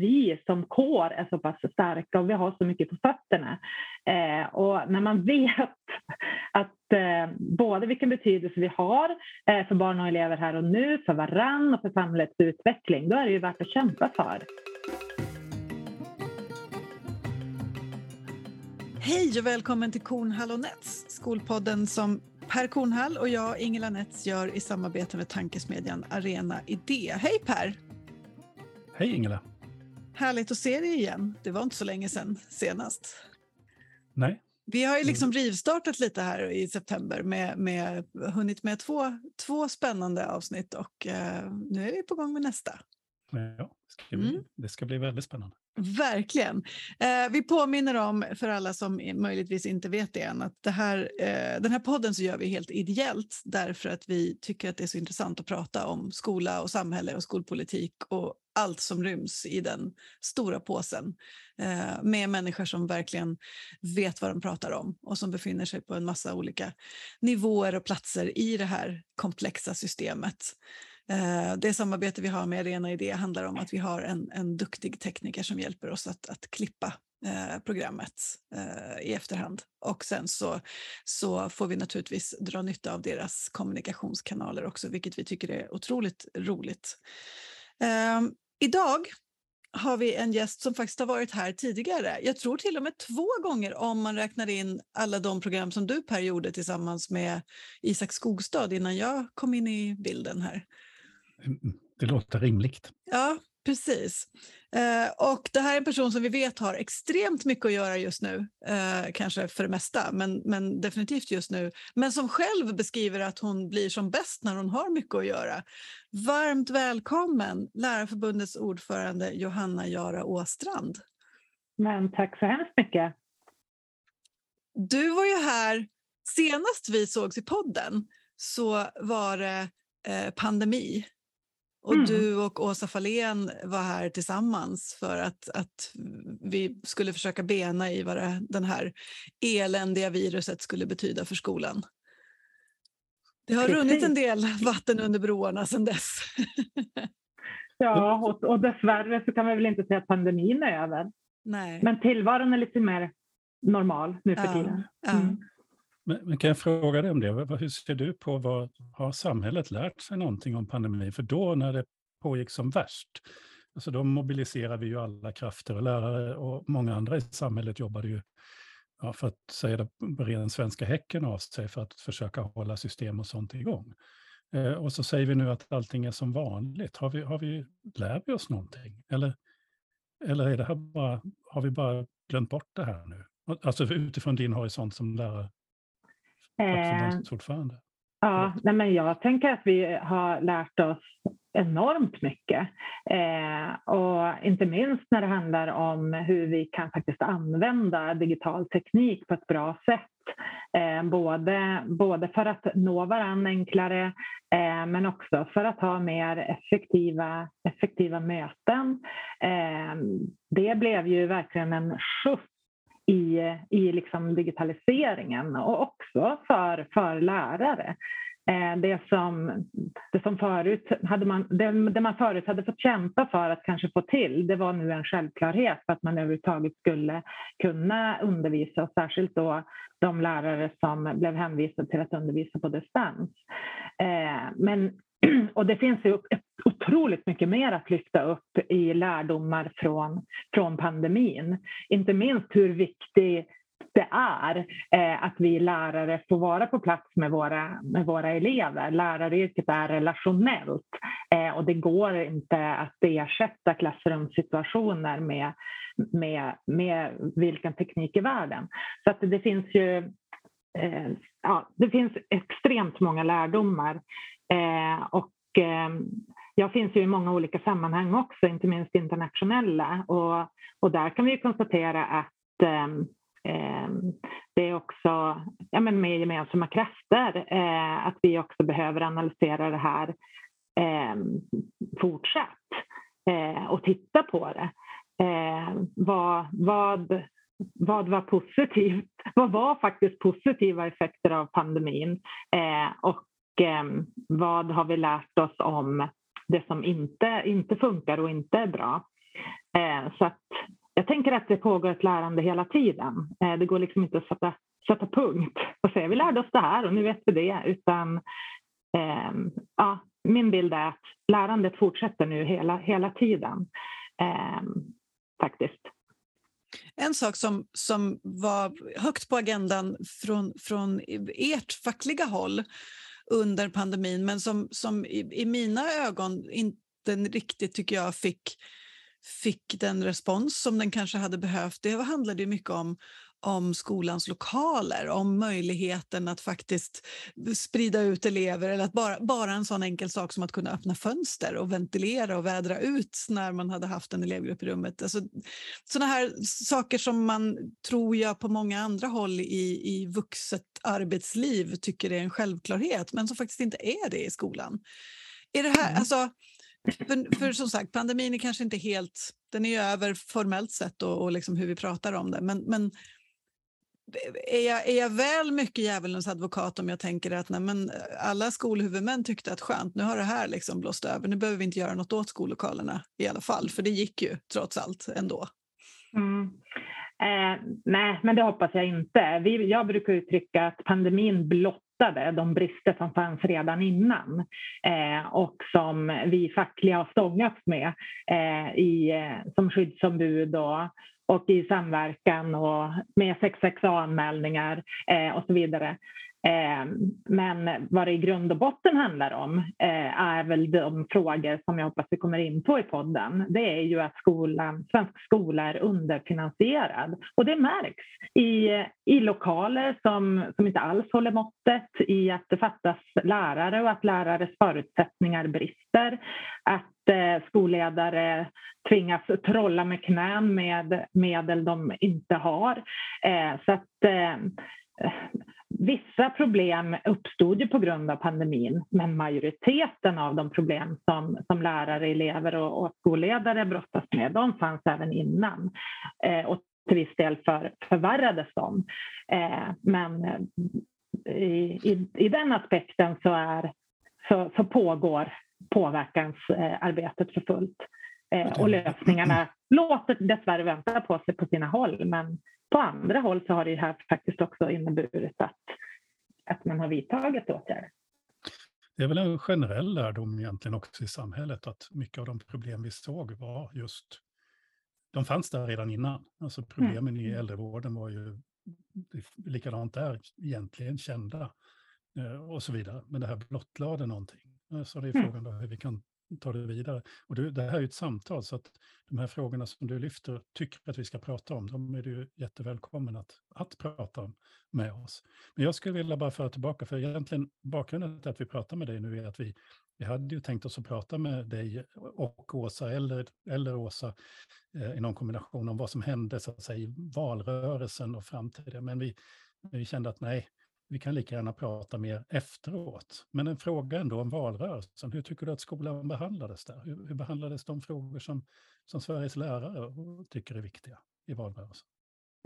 vi som kår är så pass starka och vi har så mycket på fötterna. Eh, och när man vet att eh, både vilken betydelse vi har eh, för barn och elever här och nu, för varann och för samhällets utveckling, då är det ju värt att kämpa för. Hej och välkommen till Kornhall och Nets, skolpodden som Per Kornhall och jag, Ingela Nets, gör i samarbete med tankesmedjan Arena Idé. Hej Per! Hej Ingela! Härligt att se dig igen. Det var inte så länge sedan senast. Nej. Vi har ju liksom rivstartat lite här i september med, med hunnit med två, två spännande avsnitt och eh, nu är vi på gång med nästa. Ja, det ska bli, mm. det ska bli väldigt spännande. Verkligen. Eh, vi påminner om, för alla som möjligtvis inte vet det än, att det här, eh, den här podden så gör vi helt ideellt därför att vi tycker att det är så intressant att prata om skola och samhälle och skolpolitik och allt som ryms i den stora påsen eh, med människor som verkligen vet vad de pratar om och som befinner sig på en massa olika nivåer och platser i det här komplexa systemet. Eh, det samarbete vi har med Arena Idé handlar om att vi har en, en duktig tekniker som hjälper oss att, att klippa eh, programmet eh, i efterhand. Och sen så, så får vi naturligtvis dra nytta av deras kommunikationskanaler också, vilket vi tycker är otroligt roligt. Idag har vi en gäst som faktiskt har varit här tidigare. Jag tror till och med två gånger om man räknar in alla de program som du Per gjorde tillsammans med Isak Skogstad innan jag kom in i bilden här. Det låter rimligt. Ja, precis. Eh, och det här är en person som vi vet har extremt mycket att göra just nu. Eh, kanske för det mesta, men, men definitivt just nu. Men som själv beskriver att hon blir som bäst när hon har mycket att göra. Varmt välkommen Lärarförbundets ordförande Johanna Jara Åstrand. Men tack så hemskt mycket. Du var ju här senast vi sågs i podden så var det eh, pandemi och mm. du och Åsa Fahlén var här tillsammans för att, att vi skulle försöka bena i vad det, den här eländiga viruset skulle betyda för skolan. Det har Precis. runnit en del vatten under broarna sedan dess. ja, och, och dessvärre så kan man väl inte säga att pandemin är över. Nej. Men tillvaron är lite mer normal nu för ja, tiden. Mm. Ja. Men, men, kan jag fråga dig om det? Hur ser du på vad har samhället lärt sig någonting om pandemin? För då när det pågick som värst, alltså då mobiliserade vi ju alla krafter och lärare och många andra i samhället jobbade ju, ja, för att säga det på ren svenska, häcken av sig för att försöka hålla system och sånt igång. Eh, och så säger vi nu att allting är som vanligt. Har vi, har vi, lär vi oss någonting? Eller, eller är det här bara, har vi bara glömt bort det här nu? Alltså utifrån din horisont som lärare. Eh, ja, nej men jag tänker att vi har lärt oss enormt mycket. Eh, och inte minst när det handlar om hur vi kan faktiskt använda digital teknik på ett bra sätt. Eh, både, både för att nå varandra enklare eh, men också för att ha mer effektiva, effektiva möten. Eh, det blev ju verkligen en skjuts i, i liksom digitaliseringen och också för, för lärare. Eh, det som, det som förut hade man, det, det, man förut hade fått kämpa för att kanske få till, det var nu en självklarhet för att man överhuvudtaget skulle kunna undervisa och särskilt då de lärare som blev hänvisade till att undervisa på distans. Eh, men och det finns ju otroligt mycket mer att lyfta upp i lärdomar från, från pandemin. Inte minst hur viktig det är eh, att vi lärare får vara på plats med våra, med våra elever. Läraryrket är relationellt eh, och det går inte att ersätta klassrumssituationer med, med, med vilken teknik i världen. Så att det finns ju eh, ja, det finns extremt många lärdomar eh, och eh, jag finns ju i många olika sammanhang också, inte minst internationella. Och, och där kan vi konstatera att eh, det är också ja, men med gemensamma krafter eh, att vi också behöver analysera det här ehm, eh, fortsatt och titta på det. Eh, vad, vad, vad var positivt? Vad var faktiskt positiva effekter av pandemin? Eh, och eh, vad har vi lärt oss om det som inte, inte funkar och inte är bra? Eh, så att jag tänker att det pågår ett lärande hela tiden. Eh, det går liksom inte att sätta, sätta punkt och säga vi lärde oss det här och nu vet vi det. Utan eh, ja, min bild är att lärandet fortsätter nu hela, hela tiden. Eh, faktiskt. En sak som, som var högt på agendan från, från ert fackliga håll under pandemin men som, som i, i mina ögon inte riktigt, tycker jag, fick fick den respons som den kanske hade behövt. Det handlade mycket om, om skolans lokaler, om möjligheten att faktiskt sprida ut elever eller att bara, bara en sån enkel sak som att kunna öppna fönster och ventilera och vädra ut när man hade haft en elevgrupp i rummet. Alltså, såna här saker som man, tror jag, på många andra håll i, i vuxet arbetsliv tycker är en självklarhet men som faktiskt inte är det i skolan. Är det här, mm. alltså, för, för, som sagt, pandemin är kanske inte helt... Den är ju över formellt sett och, och liksom hur vi pratar om det. Men, men är, jag, är jag väl mycket djävulens advokat om jag tänker att nej, men eh, alla skolhuvudmän tyckte att skönt, nu har det här liksom blåst över. Nu behöver vi inte göra något åt skollokalerna i alla fall, för det gick ju trots allt ändå. Mm. Eh, nej, men det hoppas jag inte. Vi, jag brukar uttrycka att pandemin blottade de brister som fanns redan innan eh, och som vi fackliga har stångats med eh, i, eh, som skyddsombud och, och i samverkan och med 668-anmälningar eh, och så vidare. Eh, men vad det i grund och botten handlar om eh, är väl de frågor som jag hoppas vi kommer in på i podden. Det är ju att skolan, svensk skola är underfinansierad och det märks i, i lokaler som, som inte alls håller måttet, i att det fattas lärare och att lärares förutsättningar brister, att Eh, skolledare tvingas trolla med knän med medel de inte har. Eh, så att eh, Vissa problem uppstod ju på grund av pandemin men majoriteten av de problem som, som lärare, elever och, och skolledare brottas med de fanns även innan. Eh, och till viss del för, förvärrades de. Eh, men i, i, i, den aspekten så, är, så, så pågår påverkansarbetet för fullt. Eh, och lösningarna låter dessvärre vänta på sig på sina håll men på andra håll så har det här faktiskt också inneburit att, att man har vidtagit åtgärder. Det är väl en generell lärdom egentligen också i samhället att mycket av de problem vi såg var just, de fanns där redan innan. Alltså problemen mm. i äldrevården var ju likadant där egentligen kända eh, och så vidare. Men det här blottlade någonting. Så det är mm. frågan då hur vi kan ta det vidare. Och det här är ju ett samtal, så att de här frågorna som du lyfter, tycker att vi ska prata om, de är du jättevälkommen att, att prata om med oss. Men jag skulle vilja bara föra tillbaka, för egentligen bakgrunden till att vi pratar med dig nu är att vi, vi hade ju tänkt oss att prata med dig och Åsa, eller, eller Åsa, eh, i någon kombination om vad som hände så att säga, i valrörelsen och fram till det. Men vi, vi kände att nej, vi kan lika gärna prata mer efteråt. Men en fråga ändå om valrörelsen. Hur tycker du att skolan behandlades där? Hur, hur behandlades de frågor som, som Sveriges lärare tycker är viktiga i valrörelsen?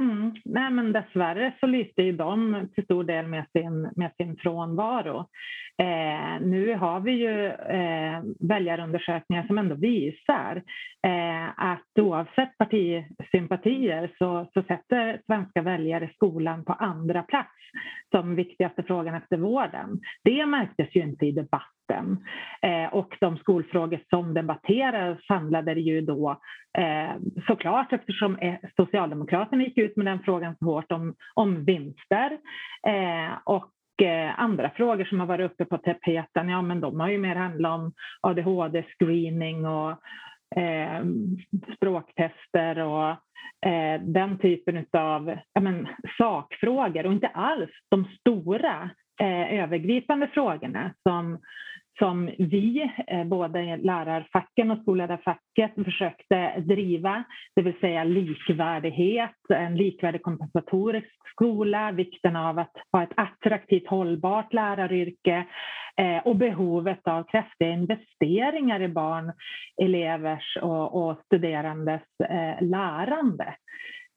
Mm. Nej, men dessvärre så lyste ju de till stor del med sin, med sin frånvaro. Eh, nu har vi ju eh, väljarundersökningar som ändå visar eh, att oavsett partisympatier så, så sätter svenska väljare skolan på andra plats som viktigaste frågan efter vården. Det märktes ju inte i debatten. Eh, och de skolfrågor som debatterades handlade ju då eh, såklart eftersom eh, Socialdemokraterna gick ut med den frågan så hårt om, om vinster. Eh, och eh, andra frågor som har varit uppe på tapeten, ja men de har ju mer handlat om ADHD-screening och eh, språktester och eh, den typen av ja, men, sakfrågor och inte alls de stora eh, övergripande frågorna som som vi, eh, både lärarfacken och skolledarfacket, försökte driva. Det vill säga likvärdighet, en likvärdig kompensatorisk skola, vikten av att ha ett attraktivt hållbart läraryrke eh, och behovet av kraftiga investeringar i barn, elevers och, och studerandes eh, lärande.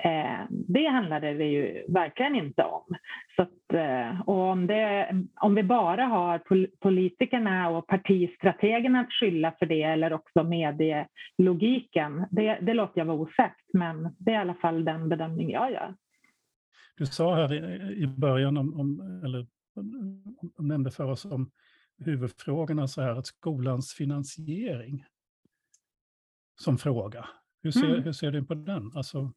Eh, det handlade det ju verkligen inte om. Så att, eh, och om, det, om vi bara har politikerna och partistrategerna att skylla för det eller också medielogiken, det, det låter jag vara osagt, men det är i alla fall den bedömning jag gör. Du sa här i, början, om, om, eller nämnde för oss om huvudfrågorna så här, att skolans finansiering som fråga. Hur ser, mm. hur ser du på den? Alltså...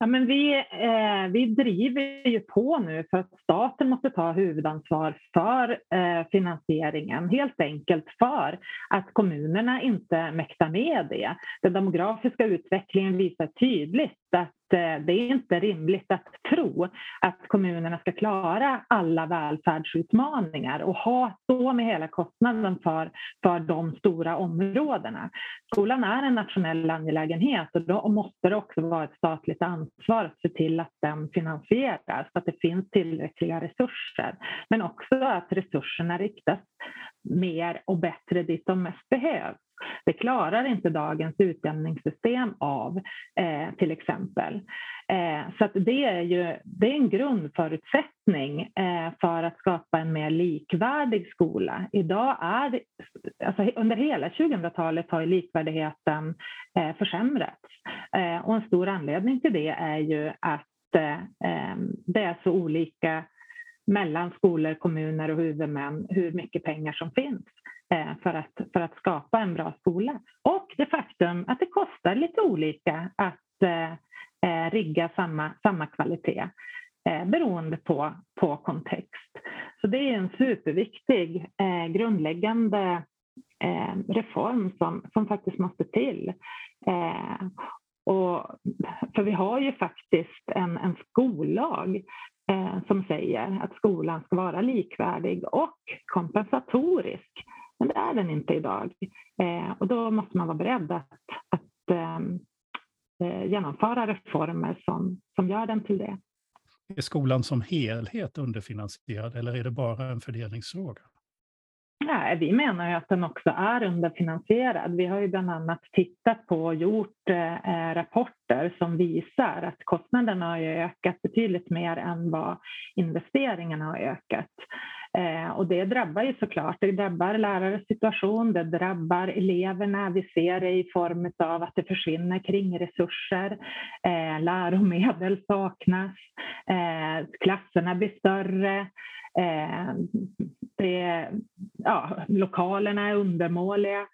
Ja, men vi, eh, vi driver ju på nu för att staten måste ta huvudansvar för eh, finansieringen. Helt enkelt för att kommunerna inte mäktar med det. Den demografiska utvecklingen visar tydligt att Eh, det är inte rimligt att tro att kommunerna ska klara alla välfärdsutmaningar och ha så med hela kostnaden för, för de stora områdena. Skolan är en nationell angelägenhet och då måste det också vara ett statligt ansvar att se till att den finansieras, så att det finns tillräckliga resurser. Men också att resurserna riktas mer och bättre dit de mest behövs. Det klarar inte dagens utjämningssystem av, eh, till exempel. Eh, så det är ju det är en grundförutsättning eh, för att skapa en mer likvärdig skola. Idag är alltså under hela 2000-talet har likvärdigheten eh, försämrats. Eh, och en stor anledning till det är ju att eh, eh, det är så olika mellan skolor, kommuner och huvudmän hur mycket pengar som finns Eh, för att, för att skapa en bra skola. Och det faktum att det kostar lite olika att eh, eh rigga samma, samma kvalitet eh, beroende på, på kontext. Så det är en superviktig grundläggande reform som, som faktiskt måste till. Och, för vi har ju faktiskt en, en skollag eh, som säger att skolan ska vara likvärdig och kompensatorisk. Men det är den inte idag. Eh, och då måste man vara beredd att, att ehm, eh, genomföra reformer som, som gör den till det. Är skolan som helhet underfinansierad eller är det bara en fördelningsfråga? Nej, vi menar ju att den också är underfinansierad. Vi har ju bland annat tittat på och gjort eh, rapporter som visar att kostnaderna har ökat betydligt mer än vad investeringarna har ökat. Eh, och det drabbar ju såklart, det drabbar lärares situation, det drabbar eleverna. Vi ser det i form av att det försvinner kringresurser, eh, läromedel saknas, eh, klasserna blir större. Eh, det, ja, lokalerna är undermåliga.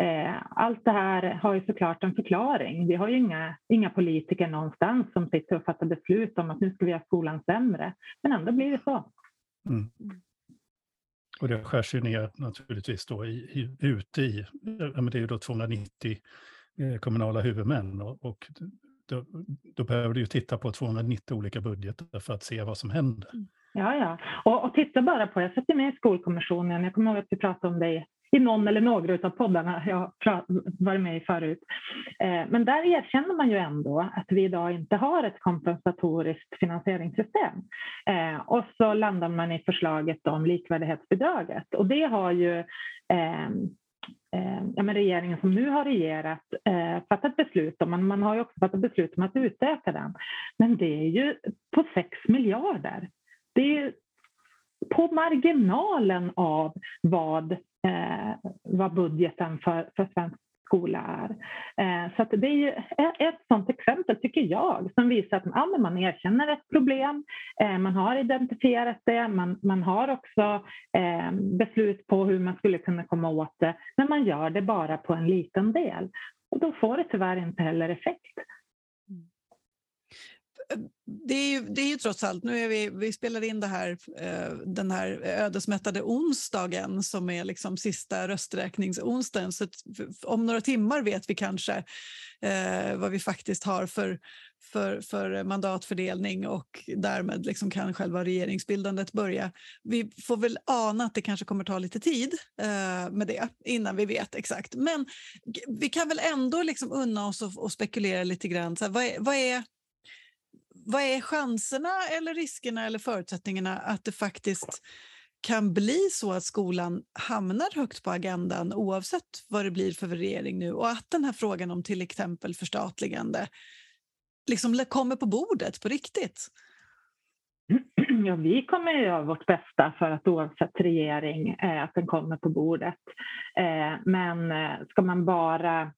Eh, allt det här har ju såklart en förklaring. Vi har ju inga, inga politiker någonstans som sitter och fattar beslut om att nu ska vi göra skolan sämre. Men ändå blir det så. Mm. Och det skärs ju ner naturligtvis då i, i, ute i, ja, men det är ju då 290 eh, kommunala huvudmän och, och då, då behöver du ju titta på 290 olika budgetar för att se vad som händer. Mm. Ja, ja. Och, och titta bara på, jag sitter med i Skolkommissionen, jag kommer ihåg att vi pratade om det i någon eller några av poddarna jag varit med i förut. Eh, men där erkänner man ju ändå att vi idag inte har ett kompensatoriskt finansieringssystem. Eh, och så landar man i förslaget om likvärdighetsbidraget och det har ju ehm, ehm, ja, men regeringen som nu har regerat eh, fattat beslut om, men man har ju också fattat beslut om att utöka den. Men det är ju på 6 miljarder det är på marginalen av vad, Eh, vad budgeten för, för svensk skola är. Eh, så det är ju ett sådant exempel, tycker jag, som visar att ja, man erkänner ett problem, eh, man har identifierat det, man, man har också eh, beslut på hur man skulle kunna komma åt det, men man gör det bara på en liten del. Och då får det tyvärr inte heller effekt det är, ju, det är ju trots allt, nu är vi, vi spelar in det här, eh, den här ödesmättade onsdagen som är liksom sista rösträkningsonsdagen. Så om några timmar vet vi kanske eh, vad vi faktiskt har för, för, för mandatfördelning och därmed liksom kan själva regeringsbildandet börja. Vi får väl ana att det kanske kommer ta lite tid eh, med det innan vi vet exakt. Men vi kan väl ändå liksom unna oss att spekulera lite grann. Så här, vad, är, vad är vad är chanserna eller riskerna eller förutsättningarna att det faktiskt kan bli så att skolan hamnar högt på agendan oavsett vad det blir för regering nu och att den här frågan om till exempel förstatligande liksom kommer på bordet på riktigt? Ja, vi kommer att göra vårt bästa för att oavsett regering, eh, att den kommer på bordet. Eh, men eh, ska man bara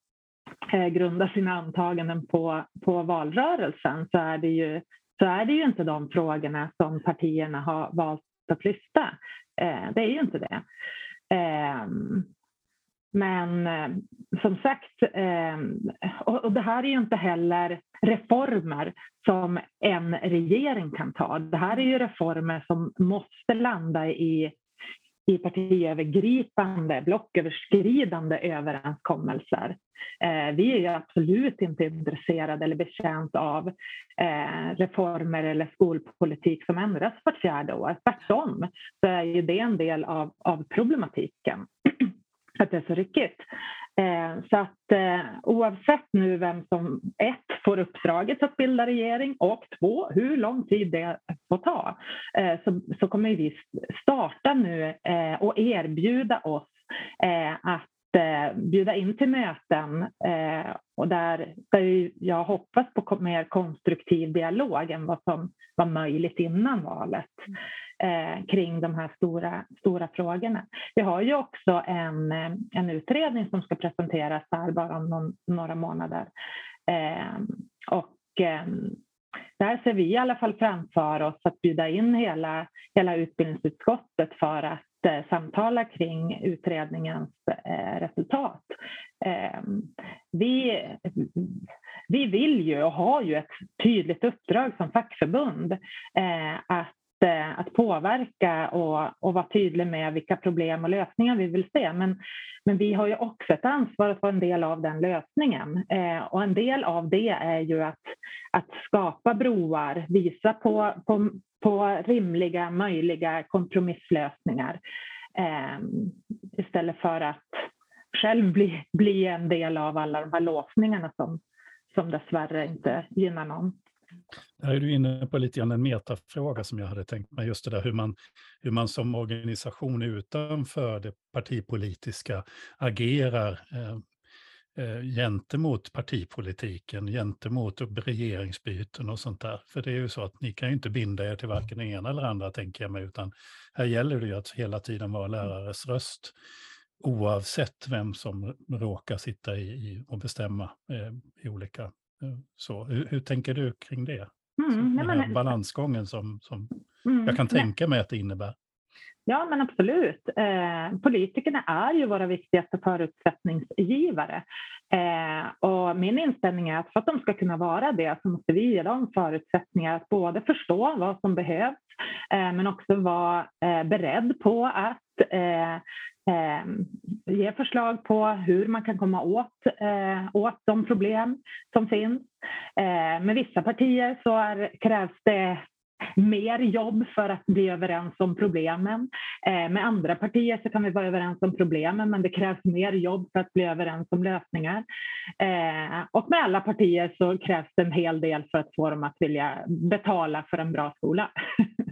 Eh, grunda sina antaganden på, på valrörelsen så är, det ju, så är det ju inte de frågorna som partierna har valt att lyfta. Eh, det är ju inte det. Ehm, men eh, som sagt, eh, och det här är ju inte heller reformer som en regering kan ta. Det här är ju reformer som måste landa i, i partiövergripande, blocköverskridande överenskommelser. Eh, vi är ju absolut inte intresserade eller betjänta av eh, reformer eller skolpolitik som ändras vart fjärde år. Tvärtom så är ju det en del av, av problematiken att det är så ryckigt. Eh, så att eh, oavsett nu vem som ett får uppdraget att bilda regering och två hur lång tid det får ta eh, så, så kommer vi starta nu eh, och erbjuda oss eh, att Eh, bjuda in till möten eh, och där, där jag hoppas på mer konstruktiv dialog än vad som var möjligt innan valet eh, kring de här stora, stora frågorna. Vi har ju också en, eh, en utredning som ska presenteras här bara om någon, några månader. Eh, och eh, där ser vi i alla fall framför oss att bjuda in hela, hela utbildningsutskottet för att samtala kring utredningens eh, resultat. Eh, vi, vi vill ju och har ju ett tydligt uppdrag som fackförbund eh, att Eh, att påverka och, och vara tydlig med vilka problem och lösningar vi vill se. Men, men vi har ju också ett ansvar att vara en del av den lösningen. Eh, och en del av det är ju att, att skapa broar, visa på, på, på rimliga, möjliga kompromisslösningar eh, istället för att själv bli, bli en del av alla de här låsningarna som, som dessvärre inte gynnar någon. Där är du inne på lite grann en metafråga som jag hade tänkt mig, just det där hur man, hur man som organisation utanför det partipolitiska agerar eh, eh, gentemot partipolitiken, gentemot regeringsbyten och sånt där. För det är ju så att ni kan ju inte binda er till varken det ena eller andra, tänker jag mig, utan här gäller det ju att hela tiden vara lärares röst oavsett vem som råkar sitta i, i och bestämma eh, i olika så, hur, hur, tänker du kring det? Mm, Den här balansgången som, som mm, jag kan tänka mig att det innebär. Ja, men absolut. Eh, politikerna är ju våra viktigaste förutsättningsgivare. Eh, och min inställning är att för att de ska kunna vara det så måste vi ge dem förutsättningar att både förstå vad som behövs eh, men också vara eh, beredd på att Eh, eh, ge förslag på hur man kan komma åt, eh, åt de problem som finns. Eh, med vissa partier så är, krävs det mer jobb för att bli överens om problemen. Eh, med andra partier så kan vi vara överens om problemen men det krävs mer jobb för att bli överens om lösningar. Eh, och med alla partier så krävs det en hel del för att få dem att vilja betala för en bra skola.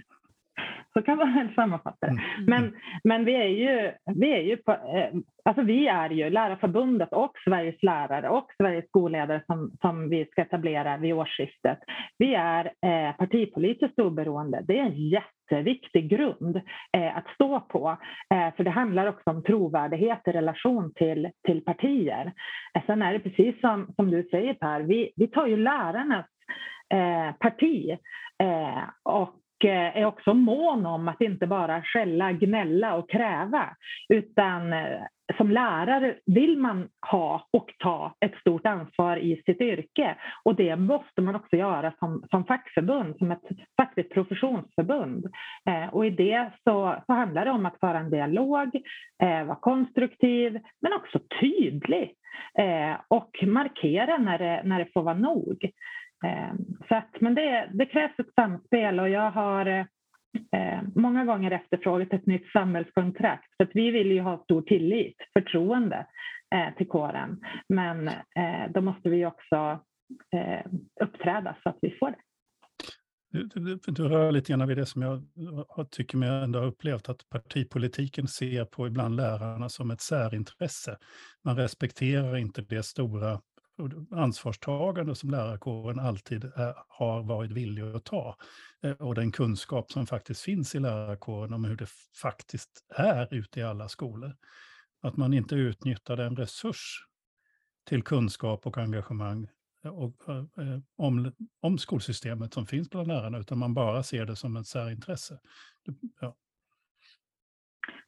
Så kan man sammanfatta det. Mm. Men, men vi är ju, vi är ju på, eh, alltså vi är ju Lärarförbundet och Sveriges lärare och Sveriges skolledare som, som vi ska etablera vid årsskiftet. Vi är eh, partipolitiskt oberoende. Det är en jätteviktig grund eh, att stå på. Eh, för det handlar också om trovärdighet i relation till, till partier. Eh, sen är det precis som, som du säger Per, vi, vi tar ju lärarnas eh, parti. Eh, och Eh, är också mån om att inte bara skälla, gnälla och kräva utan eh, som lärare vill man ha och ta ett stort ansvar i sitt yrke och det måste man också göra som, som fackförbund, som ett fackligt professionsförbund. Eh, och i det så, så, handlar det om att föra en dialog, eh, vara konstruktiv men också tydlig eh, och markera när det, när det får vara nog. Eh, så att, men det, det krävs ett samspel och jag har eh, många gånger efterfrågat ett nytt samhällskontrakt. För att vi vill ju ha stor tillit, förtroende eh, till kåren. Men eh, då måste vi också eh, uppträda så att vi får det. Du, du, du, rör lite grann vid det som jag tycker mig ändå har upplevt, att partipolitiken ser på ibland lärarna som ett särintresse. Man respekterar inte det stora ansvarstagande som lärarkåren alltid är, har varit villig att ta. Eh, och den kunskap som faktiskt finns i lärarkåren om hur det faktiskt är ute i alla skolor. Att man inte utnyttjar den resurs till kunskap och engagemang eh, och, om, om skolsystemet som finns bland lärarna, utan man bara ser det som ett särintresse. Ja.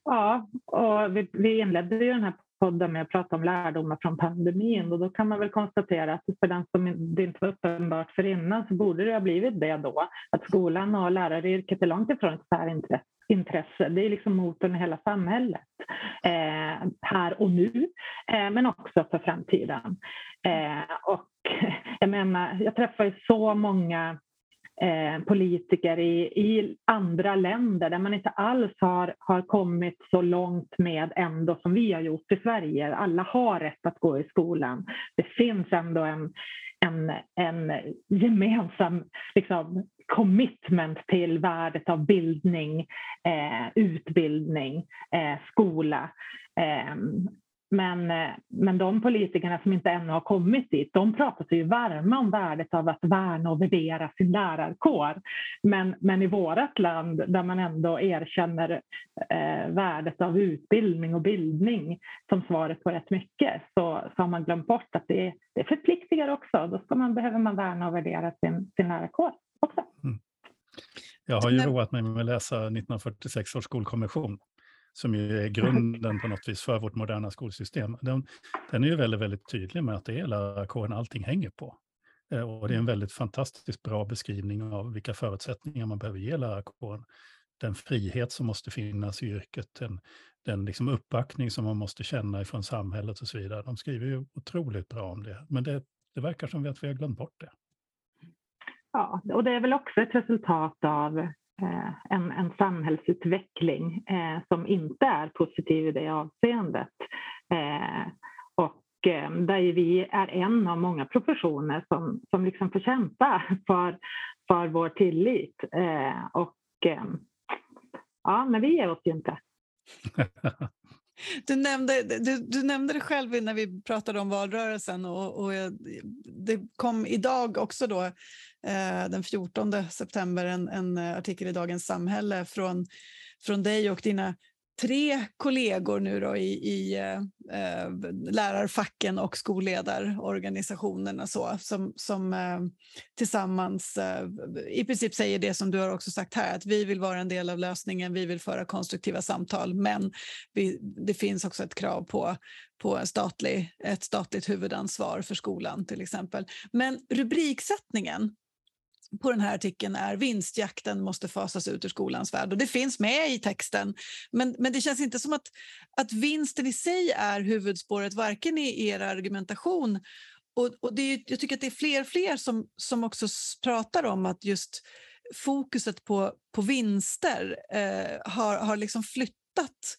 Ja, och vi, vi inledde ju den här podden med att prata om lärdomar från pandemin och då kan man väl konstatera att för den som det inte var uppenbart för innan så borde det ha blivit det då. Att skolan och läraryrket är långt ifrån ett särintresse. Det är liksom motorn i hela samhället eh, här och nu, eh, men också för framtiden. Eh, och jag menar, jag träffar ju så många Eh, politiker i, i, andra länder där man inte alls har, har kommit så långt med ändå som vi har gjort i Sverige. Alla har rätt att gå i skolan. Det finns ändå en, en, en gemensam liksom, commitment till värdet av bildning, eh, utbildning, eh, skola. Ehm, men, eh, men de politikerna som inte ännu har kommit dit, de pratar sig ju varma om värdet av att värna och värdera sin lärarkår. Men, men i vårt land, där man ändå erkänner eh, värdet av utbildning och bildning som svaret på rätt mycket, så, så har man glömt bort att det, det förpliktigar också. Då ska man, behöver man värna och värdera sin, sin lärarkår också. Mm. Jag har ju roat mig med att läsa 1946 års skolkommission som ju är grunden på något vis för vårt moderna skolsystem, den, den är ju väldigt, väldigt tydlig med att det är lärarkåren allting hänger på. Eh, och det är en väldigt fantastiskt bra beskrivning av vilka förutsättningar man behöver ge lärarkåren. Den frihet som måste finnas i yrket, den, den liksom uppbackning som man måste känna ifrån samhället och så vidare. De skriver ju otroligt bra om det, men det, det verkar som att vi har glömt bort det. Ja, och det är väl också ett resultat av Eh, en, en samhällsutveckling eh, som inte är positiv i det avseendet. Eh, och eh, där vi är en av många professioner som, som liksom får kämpa för, för vår tillit. Eh, och ja, men vi ger oss ju inte. Du nämnde, du, du, nämnde det själv när vi pratade om valrörelsen och, och det kom idag också då, Eh, den 14 september en, en, eh, artikel i Dagens Samhälle från, från dig och dina tre kollegor nu då i, i eh, eh, lärarfacken och skolledarorganisationerna så, som, som eh, tillsammans eh, i princip säger det som du har också sagt här, att vi vill vara en del av lösningen, vi vill föra konstruktiva samtal, men vi, det finns också ett krav på, på en statlig, ett statligt huvudansvar för skolan till exempel. Men rubriksättningen på den här artikeln är vinstjakten måste fasas ut ur skolans värld. Och det finns med i texten, men, men det känns inte som att, att vinsten i sig är huvudspåret, varken i er argumentation och, och det är, jag tycker att det är fler och fler som, som också pratar om att just fokuset på, på vinster eh, har, har liksom flyttat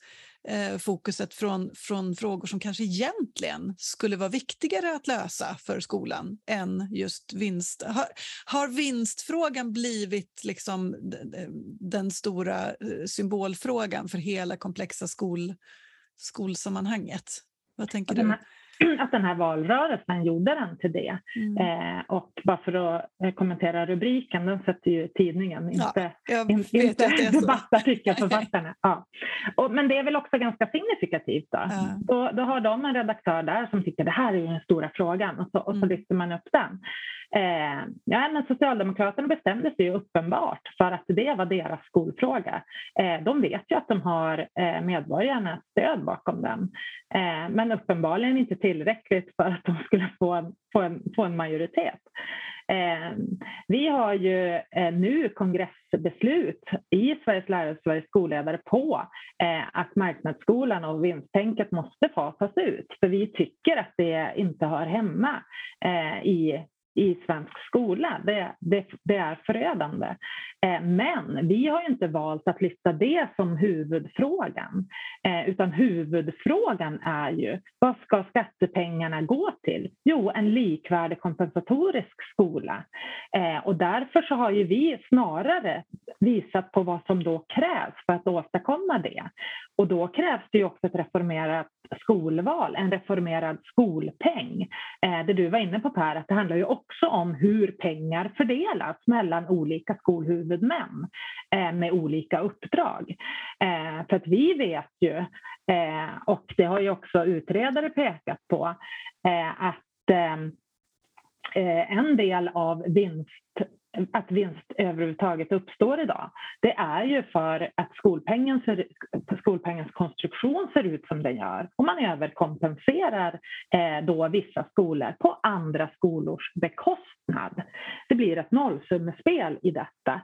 eh, fokuset från, från frågor som kanske egentligen skulle vara viktigare att lösa för skolan än just vinst. Har, har vinstfrågan blivit liksom den stora eh, symbolfrågan för hela komplexa skol, skolsammanhanget? Vad tänker du? Att den här valrörelsen gjorde den till det. Mm. Eh, och bara för att eh, kommentera rubriken, den sätter ju tidningen, inte, ja, in, inte debattartikelförfattarna. ja. Och, men det är väl också ganska signifikativt. Då. Ja. Då, då har de en redaktör där som tycker det här är den stora frågan och så, och så mm. lyfter man upp den. Eh, ja, men Socialdemokraterna bestämde sig ju uppenbart för att det var deras skolfråga. Eh, de vet ju att de har eh, medborgarnas stöd bakom den. Eh, men uppenbarligen inte tillräckligt för att de skulle få en, få en, få en majoritet. Eh, vi har ju eh, nu kongressbeslut i Sveriges lärare och Sveriges skolledare på eh, att marknadsskolan och vinsttänket måste fasas ut. För vi tycker att det inte hör hemma eh, i i svensk skola. Det, det, det, är förödande. Eh, men vi har inte valt att lyfta det som huvudfrågan. Eh, utan huvudfrågan är ju vad ska skattepengarna gå till? Jo, en likvärdig kompensatorisk skola. Eh, och därför så har ju vi snarare visat på vad som då krävs för att åstadkomma det. Och då krävs det ju också ett reformerat skolval, en reformerad skolpeng. Eh, det du var inne på Per, att det handlar ju också om hur pengar fördelas mellan olika skolhuvudmän eh, med olika uppdrag. Eh, för att vi vet ju, och det har ju också utredare pekat på, att en del av vinst att vinst överhuvudtaget uppstår idag, det är ju för att skolpengen ser, skolpengens konstruktion ser ut som den gör och man överkompenserar eh, då vissa skolor på andra skolors bekostnad. Det blir ett nollsummespel i detta.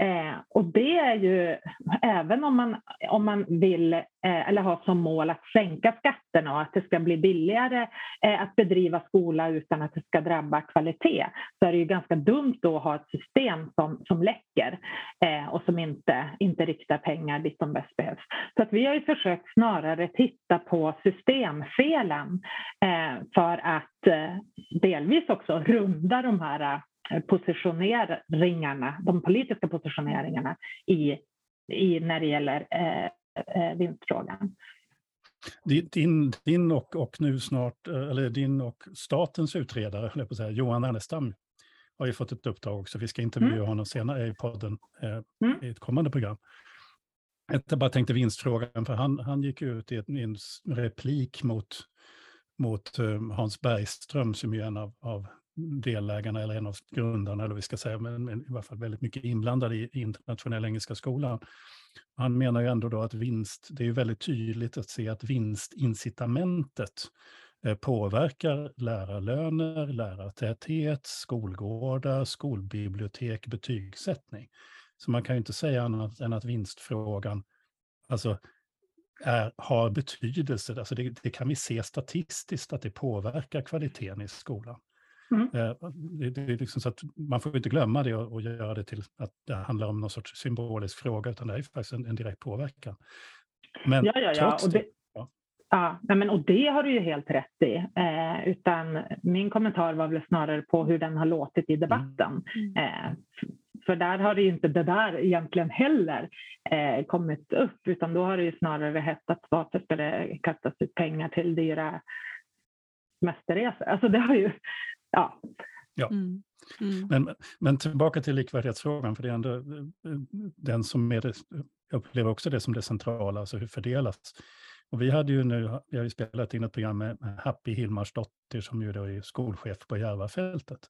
Eh, och det är ju, även om man, om man vill eh, eller har som mål att sänka skatterna och att det ska bli billigare eh, att bedriva skola utan att det ska drabba kvalitet, så är det ju ganska dumt då att ha ett system som, som läcker eh, och som inte, inte riktar pengar dit de bäst behövs. Så att vi har ju försökt snarare titta på systemfelen eh, för att eh, delvis också runda de här eh, positioneringarna, de politiska positioneringarna i, i när det gäller eh, eh vinstfrågan. Din, din och, och nu snart, eh, eller din och statens utredare, på säga, Johan Ernestam, har ju fått ett uppdrag också. Vi ska intervjua mm. honom senare i podden eh, mm. i ett kommande program. Jag bara tänkte vinstfrågan, för han, han gick ut i, ett, i en replik mot, mot uh, Hans Bergström, som är en av, av delägarna eller en av grundarna, eller vi ska säga, men, men i alla fall väldigt mycket inblandad i, i internationella engelska skolan. Han menar ju ändå då att vinst, det är ju väldigt tydligt att se att vinstincitamentet påverkar lärarlöner, lärartäthet, skolgårdar, skolbibliotek, betygssättning. Så man kan ju inte säga annat än att vinstfrågan alltså, är, har betydelse. Alltså det, det, kan vi se statistiskt att det påverkar kvaliteten i skolan. Mm. Eh, det, det, är liksom så att man får inte glömma det och, och, göra det till att det handlar om någon sorts symbolisk fråga, utan det är faktiskt en, en direkt påverkan. Men ja, ja, ja. Och det, ja. men, och det har du ju helt rätt i. Eh, utan min kommentar var väl snarare på hur den har låtit i debatten. Mm. Eh, för där har det ju inte det där egentligen heller eh, kommit upp, utan då har det ju snarare hettat varför ska det kastas ut pengar till dyra semesterresor? Alltså det har ju ja. ja. Mm. Mm. Men, men tillbaka till likvärdighetsfrågan, för det är ändå eh, den som är det, jag upplever också det som det centrala, alltså hur fördelas. Och vi hade ju nu, vi har ju spelat in ett program med Happy Hilmarsdotter som ju då är skolchef på Järvafältet.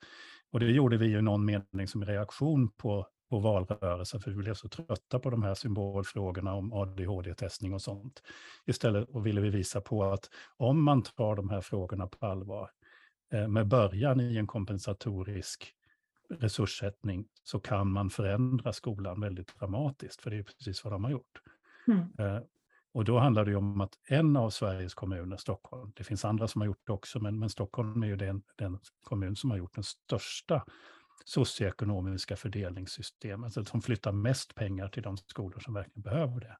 Och det gjorde vi ju någon mening som reaktion på, på valrörelsen, för vi blev så trötta på de här symbolfrågorna om ADHD-testning och sånt. Istället och ville vi visa på att om man tar de här frågorna på allvar, Eh, med början i en kompensatorisk resurssättning så kan man förändra skolan väldigt dramatiskt, för det är precis vad de har gjort. Mm. Och då handlar det om att en av Sveriges kommuner, Stockholm, det finns andra som har gjort det också, men, men Stockholm är ju den, den kommun som har gjort den största socioekonomiska fördelningssystemet, alltså som flyttar mest pengar till de skolor som verkligen behöver det.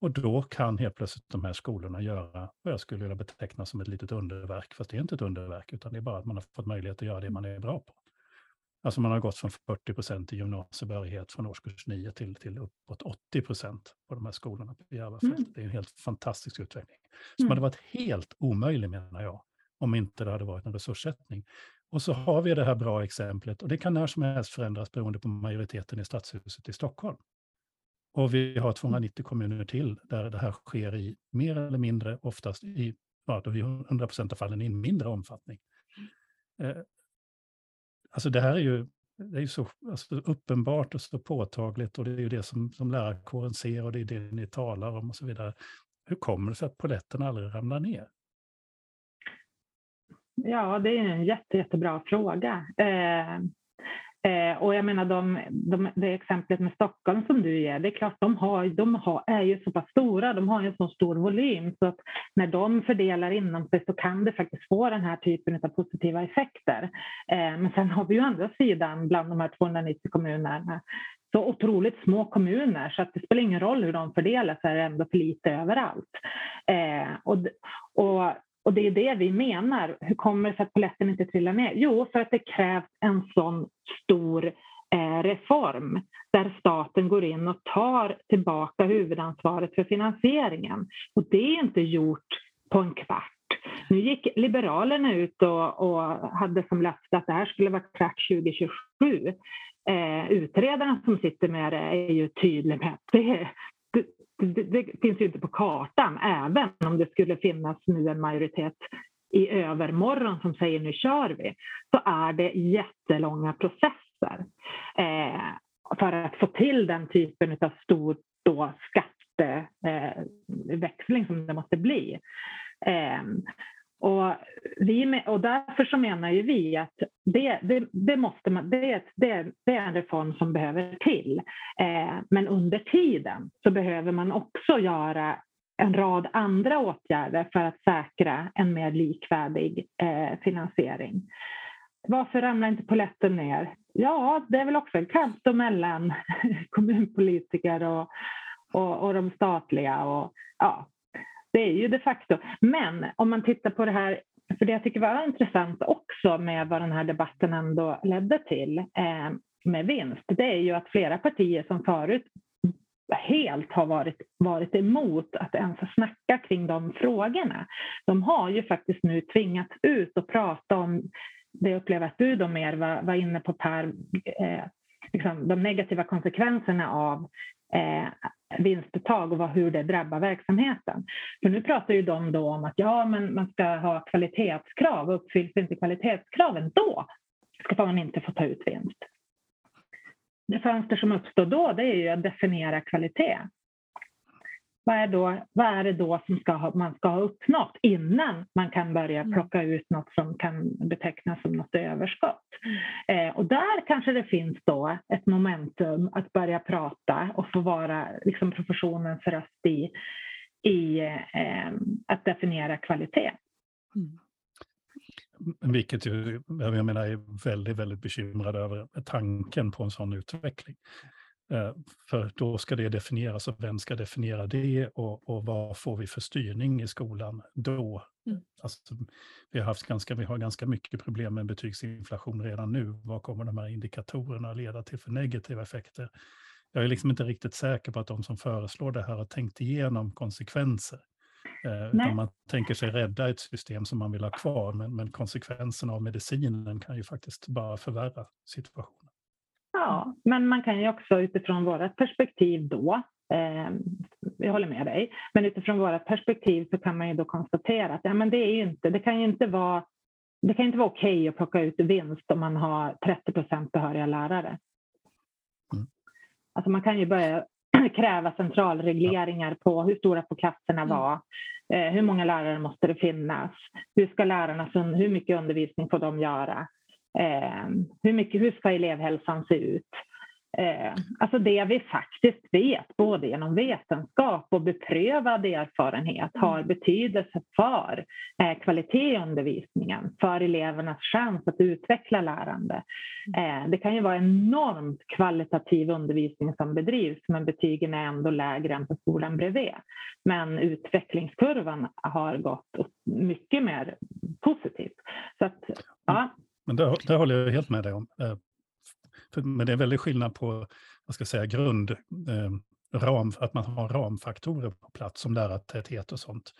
Och då kan helt plötsligt de här skolorna göra vad jag skulle vilja beteckna som ett litet underverk. Fast det är inte ett underverk, utan det är bara att man har fått möjlighet att göra det man är bra på. Alltså man har gått från 40 procent i gymnasiebehörighet från årskurs 9 till, till uppåt 80 procent på de här skolorna på Järvafält. Mm. Det är en helt fantastisk utveckling. Som mm. hade varit helt omöjlig, menar jag, om inte det hade varit en resurssättning. Och så har vi det här bra exemplet, och det kan när som helst förändras beroende på majoriteten i stadshuset i Stockholm. Och vi har 290 kommuner till där det här sker i mer eller mindre, oftast i ja, då i 100 procent av fallen i en mindre omfattning. Alltså det här är ju det är så alltså, uppenbart och så påtagligt och det är ju det som, som lärarkåren ser och det är det ni talar om och så vidare. Hur kommer det sig att poletten aldrig ramlar ner? Ja, det är en jätte, jättebra fråga. Eh, Eh, och jag menar de, de, det exemplet med Stockholm som du ger, det är klart de, har, de har, är ju så pass stora, de har en så stor volym så att när de fördelar inom sig så kan det faktiskt få den här typen av positiva effekter. Eh, men sen har vi ju andra sidan bland de här 290 kommunerna så otroligt små kommuner så att det spelar ingen roll hur de fördelar så är det ändå för lite överallt. Eh, och, och och det är det vi menar. Hur kommer det sig att polletten inte trillar ner? Jo, för att det krävs en sån stor eh, reform där staten går in och tar tillbaka huvudansvaret för finansieringen. Och det är inte gjort på en kvart. Nu gick Liberalerna ut och, och hade som löfte att det här skulle vara klart 2027. Eh, utredarna som sitter med det är ju tydliga med att det, det, det, finns ju inte på kartan, även om det skulle finnas nu en majoritet i övermorgon som säger nu kör vi, så är det jättelånga processer eh, för att få till den typen av stor då, skatteväxling eh, som det måste bli. Eh, och, vi, och därför så menar ju vi att det, det, det måste man, det, det, det, är en reform som behöver till. Eh, men under tiden så behöver man också göra en rad andra åtgärder för att säkra en mer likvärdig eh, finansiering. Varför ramlar inte poletten ner? Ja, det är väl också en kamp mellan kommunpolitiker och, och, och de statliga. Och, ja, det är ju de facto. Men om man tittar på det här, för det jag tycker var intressant också med vad den här debatten ändå ledde till eh, med vinst, det är ju att flera partier som förut helt har varit, varit emot att ens snacka kring de frågorna. De har ju faktiskt nu tvingats ut och prata om, det jag upplever att du då mer var, var inne på Per, eh, liksom de negativa konsekvenserna av eh, vinstuttag och vad, hur det drabbar verksamheten. För nu pratar ju de då om att ja, men man ska ha kvalitetskrav, uppfylls inte kvalitetskraven då ska man inte få ta ut vinst det fönster som uppstår då det är ju att definiera kvalitet. Vad är, då, vad är det då som ska ha, man ska ha uppnått innan man kan börja mm. plocka ut något som kan betecknas som något överskott? Eh, och där kanske det finns då ett momentum att börja prata och få vara liksom professionens röst i, i eh, att definiera kvalitet. Mm. Vilket ju, jag menar, är väldigt, väldigt bekymrad över tanken på en sån utveckling. Eh, för då ska det definieras och vem ska definiera det och, och vad får vi för styrning i skolan då? Mm. Alltså, vi, har haft ganska, vi har ganska mycket problem med betygsinflation redan nu. Vad kommer de här indikatorerna leda till för negativa effekter? Jag är liksom inte riktigt säker på att de som föreslår det här har tänkt igenom konsekvenser. Eh, man tänker sig rädda ett system som man vill ha kvar, men, men konsekvenserna av medicinen kan ju faktiskt bara förvärra situationen. Ja, men man kan ju också utifrån vårt perspektiv då, eh, jag håller med dig, men utifrån vårt perspektiv så kan man ju då konstatera att ja, men det, är inte, det kan ju inte vara det kan inte vara okej okay att plocka ut vinst om man har 30 procent behöriga lärare. Mm. Alltså man kan ju börja kräva centralregleringar på hur stora får klasserna mm. vara, eh, hur många lärare måste det finnas, hur ska lärarna, hur mycket undervisning får de göra, hur, mycket, hur ska elevhälsan se ut? Eh, alltså det vi faktiskt vet, både genom vetenskap och beprövad erfarenhet, mm. har betydelse för eh, kvalitet i undervisningen, för elevernas chans att utveckla lärande. Mm. Eh, det kan ju vara enormt kvalitativ undervisning som bedrivs, men betygen är ändå lägre än på skolan bredvid. Men utvecklingskurvan har gått mycket mer positivt. Så att, ja. Men det, det håller jag helt med dig om. Eh, men det är väldigt skillnad på, vad ska jag säga, grund, eh, ram, att man har ramfaktorer på plats som lärartäthet och sånt.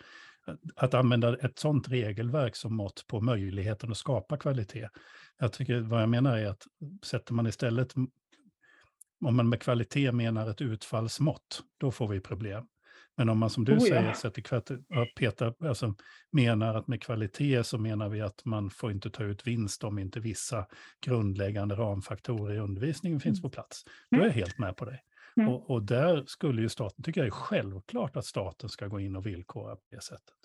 Att använda ett sånt regelverk som mått på möjligheten att skapa kvalitet. Jag tycker, vad jag menar är att sätter man istället, om man med kvalitet menar ett utfallsmått, då får vi problem. Men om man som du oh, säger sätter Peter, alltså, menar att med kvalitet så menar vi att man får inte ta ut vinst om inte vissa grundläggande ramfaktorer i undervisningen finns mm. på plats. Då är jag mm. helt med på dig. Mm. Och, och, där skulle ju staten, tycker jag är självklart att staten ska gå in och villkora på det sättet.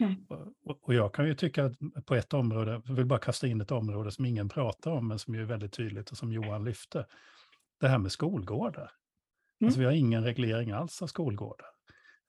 Mm. Och, och, jag kan ju tycka att på ett område, jag vill bara kasta in ett område som ingen pratar om, men som är väldigt tydligt och som Johan lyfte. Det här med skolgårdar. Alltså, mm. Alltså vi har ingen reglering alls av skolgårdar.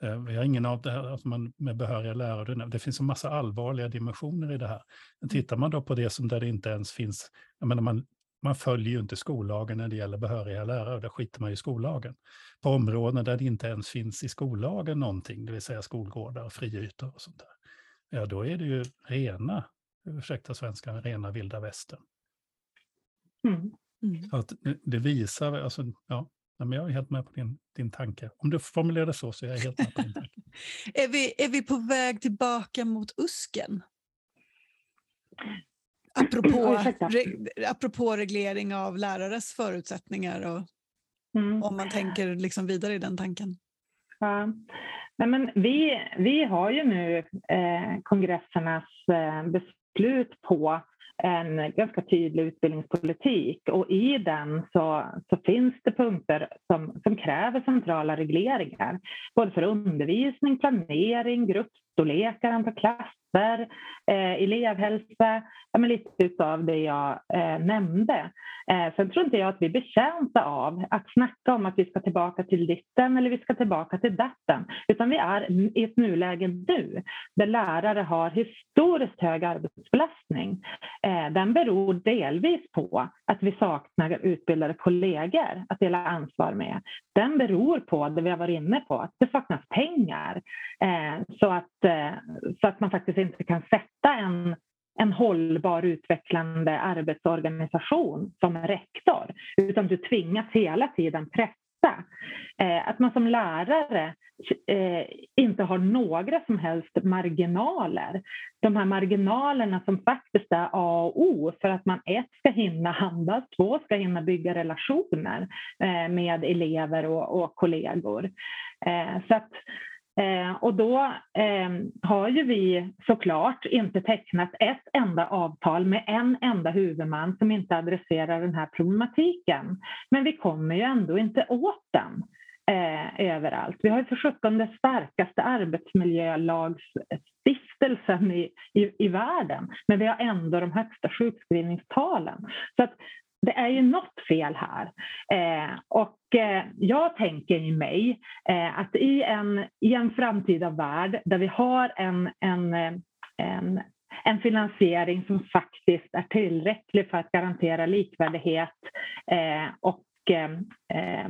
Eh, vi har ingen av det här att man med behöriga lärare, det finns en massa allvarliga dimensioner i det här. Men mm. tittar man då på det som där det inte ens finns, jag menar man, man följer ju inte skollagen när det gäller behöriga lärare, där skiter man i skollagen. På områden där det inte ens finns i skollagen någonting, det vill säga skolgårdar och friytor och sånt där, ja då är det ju rena, ursäkta svenska, rena vilda västern. Mm. Mm. Att det visar, alltså, ja, Nej, men jag är helt med på din, din tanke. Om du formulerar det så, så är jag helt med på din tanke. är, vi, är vi på väg tillbaka mot usken? Apropå, re, apropå reglering av lärares förutsättningar och mm. om man tänker liksom vidare i den tanken. Ja. Nej, men vi, vi har ju nu eh, kongressernas eh, beslut på en ganska tydlig utbildningspolitik och i den så, så finns det punkter som, som kräver centrala regleringar. Både för undervisning, planering, gruppstorlekar, antal klasser, eh, elevhälsa, ja, men lite av det jag eh, nämnde. Eh, sen tror inte jag att vi är betjänta av att snacka om att vi ska tillbaka till ditten eller vi ska tillbaka till datten, utan vi är i ett nuläge nu där lärare har historiskt hög arbetsbelastning. Eh, den beror delvis på att vi saknar utbildade kollegor att dela ansvar med. Den beror på det vi har varit inne på, att det saknas pengar eh, så att, eh, så att man faktiskt inte kan sätta en en hållbar utvecklande arbetsorganisation som rektor, utan du tvingas hela tiden pressa. Eh, att man som lärare eh, inte har några som helst marginaler. De här marginalerna som faktiskt är A och O för att man ett ska hinna handla, två ska hinna bygga relationer eh, med elever och, och kollegor. Eh, så att Eh, och då eh, har ju vi såklart inte tecknat ett enda avtal med en enda huvudman som inte adresserar den här problematiken. Men vi kommer ju ändå inte åt den eh, överallt. Vi har ju för sjutton den starkaste arbetsmiljölagsstiftelsen i, i, i världen, men vi har ändå de högsta sjukskrivningstalen. Så att det är ju något fel här. Eh, och eh, jag tänker i mig eh, att i en, i en framtida värld där vi har en, en, eh, en, en finansiering som faktiskt är tillräcklig för att garantera likvärdighet eh, och Eh,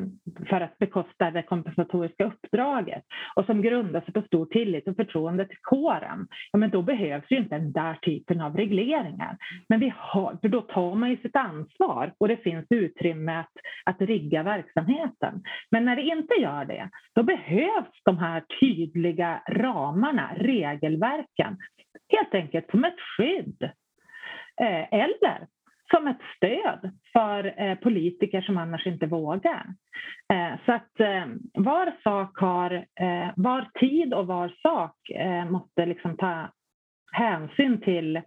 för att bekosta det kompensatoriska uppdraget och som grundar sig på stor tillit och förtroende till kåren, ja, men då behövs ju inte den där typen av regleringar. Men vi har, för då tar man ju sitt ansvar och det finns utrymme att, att rigga verksamheten. Men när det inte gör det, då behövs de här tydliga ramarna, regelverken, helt enkelt som ett skydd. Eh, eller som ett stöd för eh, politiker som annars inte vågar. Eh, så att eh, var sak har, eh, var tid och var sak eh, måste liksom ta hänsyn till,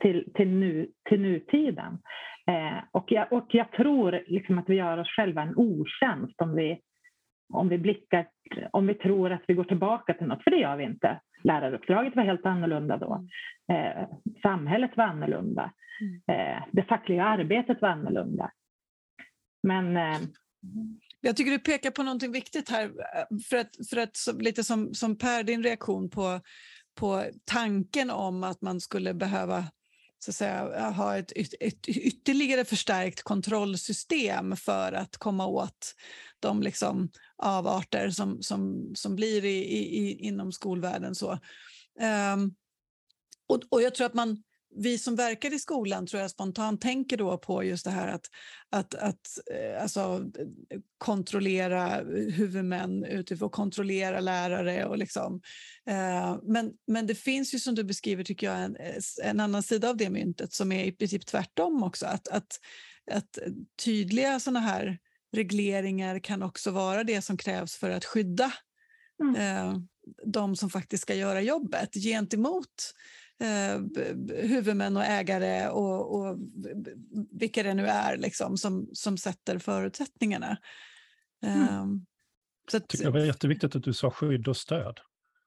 till, till, nu, till nutiden. Eh, och, jag, och jag tror liksom att vi gör oss själva en otjänst om vi, om vi blickar, om vi tror att vi går tillbaka till något, för det gör vi inte. Läraruppdraget var helt annorlunda då. samhället var annorlunda. Mm. Eh, det fackliga arbetet var annorlunda. Men... Eh, jag tycker du pekar på någonting viktigt här, eh, för att, för att lite som, som Per, din reaktion på, på tanken om att man skulle behöva så att säga, ha ett, ett ytterligare förstärkt kontrollsystem för att komma åt de liksom avarter som, som, som blir i, i, inom skolvärlden. Så. Um, och, och jag tror att man, vi som verkar i skolan tror jag spontant tänker då på just det här att, att, att eh, alltså, kontrollera huvudmän utifrån, kontrollera lärare och liksom. Eh, men, men det finns ju som du beskriver tycker jag en, en annan sida av det myntet som är i princip tvärtom också. Att, att, att tydliga sådana här regleringar kan också vara det som krävs för att skydda mm. eh, de som faktiskt ska göra jobbet gentemot eh, huvudmän och ägare och, och vilka det nu är liksom, som, som sätter förutsättningarna. Mm. Så att, tycker det var jätteviktigt att du sa skydd och stöd.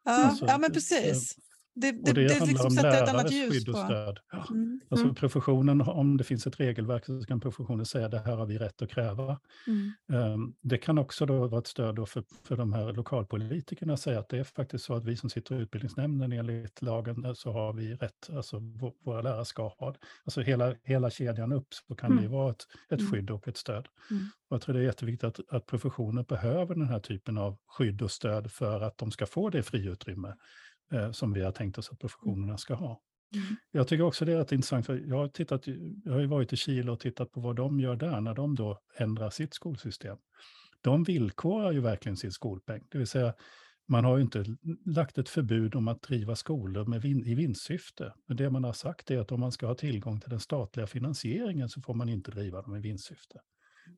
Ja, alltså, ja men precis. Det, det, och det, det handlar liksom om lärares skydd och stöd. Ja. Mm. Alltså mm. professionen, om det finns ett regelverk så kan professionen säga att det här har vi rätt att kräva. Mm. Um, det kan också då vara ett stöd för, för de här lokalpolitikerna att säga att det är faktiskt så att vi som sitter i utbildningsnämnden enligt lagen eh, så har vi rätt, alltså våra lärare ska ha det. Alltså hela, hela kedjan upp så kan det mm. vara ett, ett mm. skydd och ett stöd. Mm. Och jag tror det är jätteviktigt att, att professionen behöver den här typen av skydd och stöd för att de ska få det friutrymme eh, som vi har tänkt oss att professionerna ska ha. Mm. Jag tycker också det är rätt intressant, för jag har, tittat, jag har ju varit i Chile och tittat på vad de gör där när de då ändrar sitt skolsystem. de villkorar ju verkligen sin skolpeng. Det vill säga, man har ju inte lagt ett förbud om att driva skolor med vin, i vinstsyfte. Men det man har sagt är att om man ska ha tillgång till den statliga finansieringen så får man inte driva dem i vinstsyfte.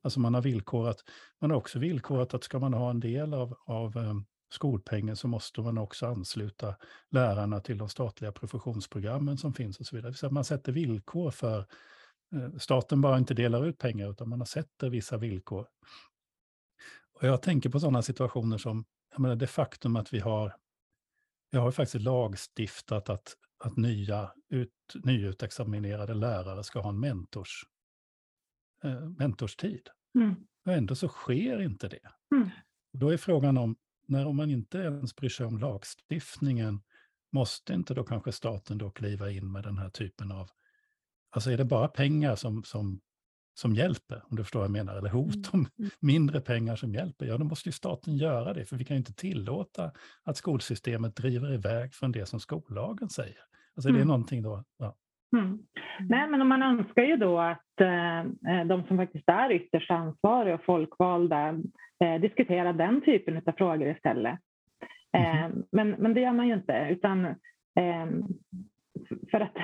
Alltså man har villkorat, man har också villkorat att ska man ha en del av, av um, skolpengen så måste man också ansluta lärarna till de statliga professionsprogrammen som finns och så vidare. Så man sätter villkor för, eh, staten bara inte delar ut pengar utan man sätter vissa villkor. Och jag tänker på sådana situationer som jag menar, det faktum att vi har, vi har faktiskt lagstiftat att, att nya ut, nyutexaminerade lärare ska ha en mentors, eh, mentorstid. Mm. Och ändå så sker inte det. Mm. Då är frågan om, när om man inte ens bryr sig om lagstiftningen, måste inte då kanske staten då kliva in med den här typen av... Alltså är det bara pengar som, som som hjälper, om du förstår vad jag menar, eller hot mm, om mm. mindre pengar som hjälper, ja då måste ju staten göra det, för vi kan ju inte tillåta att skolsystemet driver iväg från det som skollagen säger. Alltså mm. det är någonting då, ja. Mm. Nej, men man önskar ju då att eh, de som faktiskt är ytterst ansvariga och folkvalda eh, diskuterar den typen av frågor istället. Eh, mm. men, men det gör man ju inte, utan eh, för att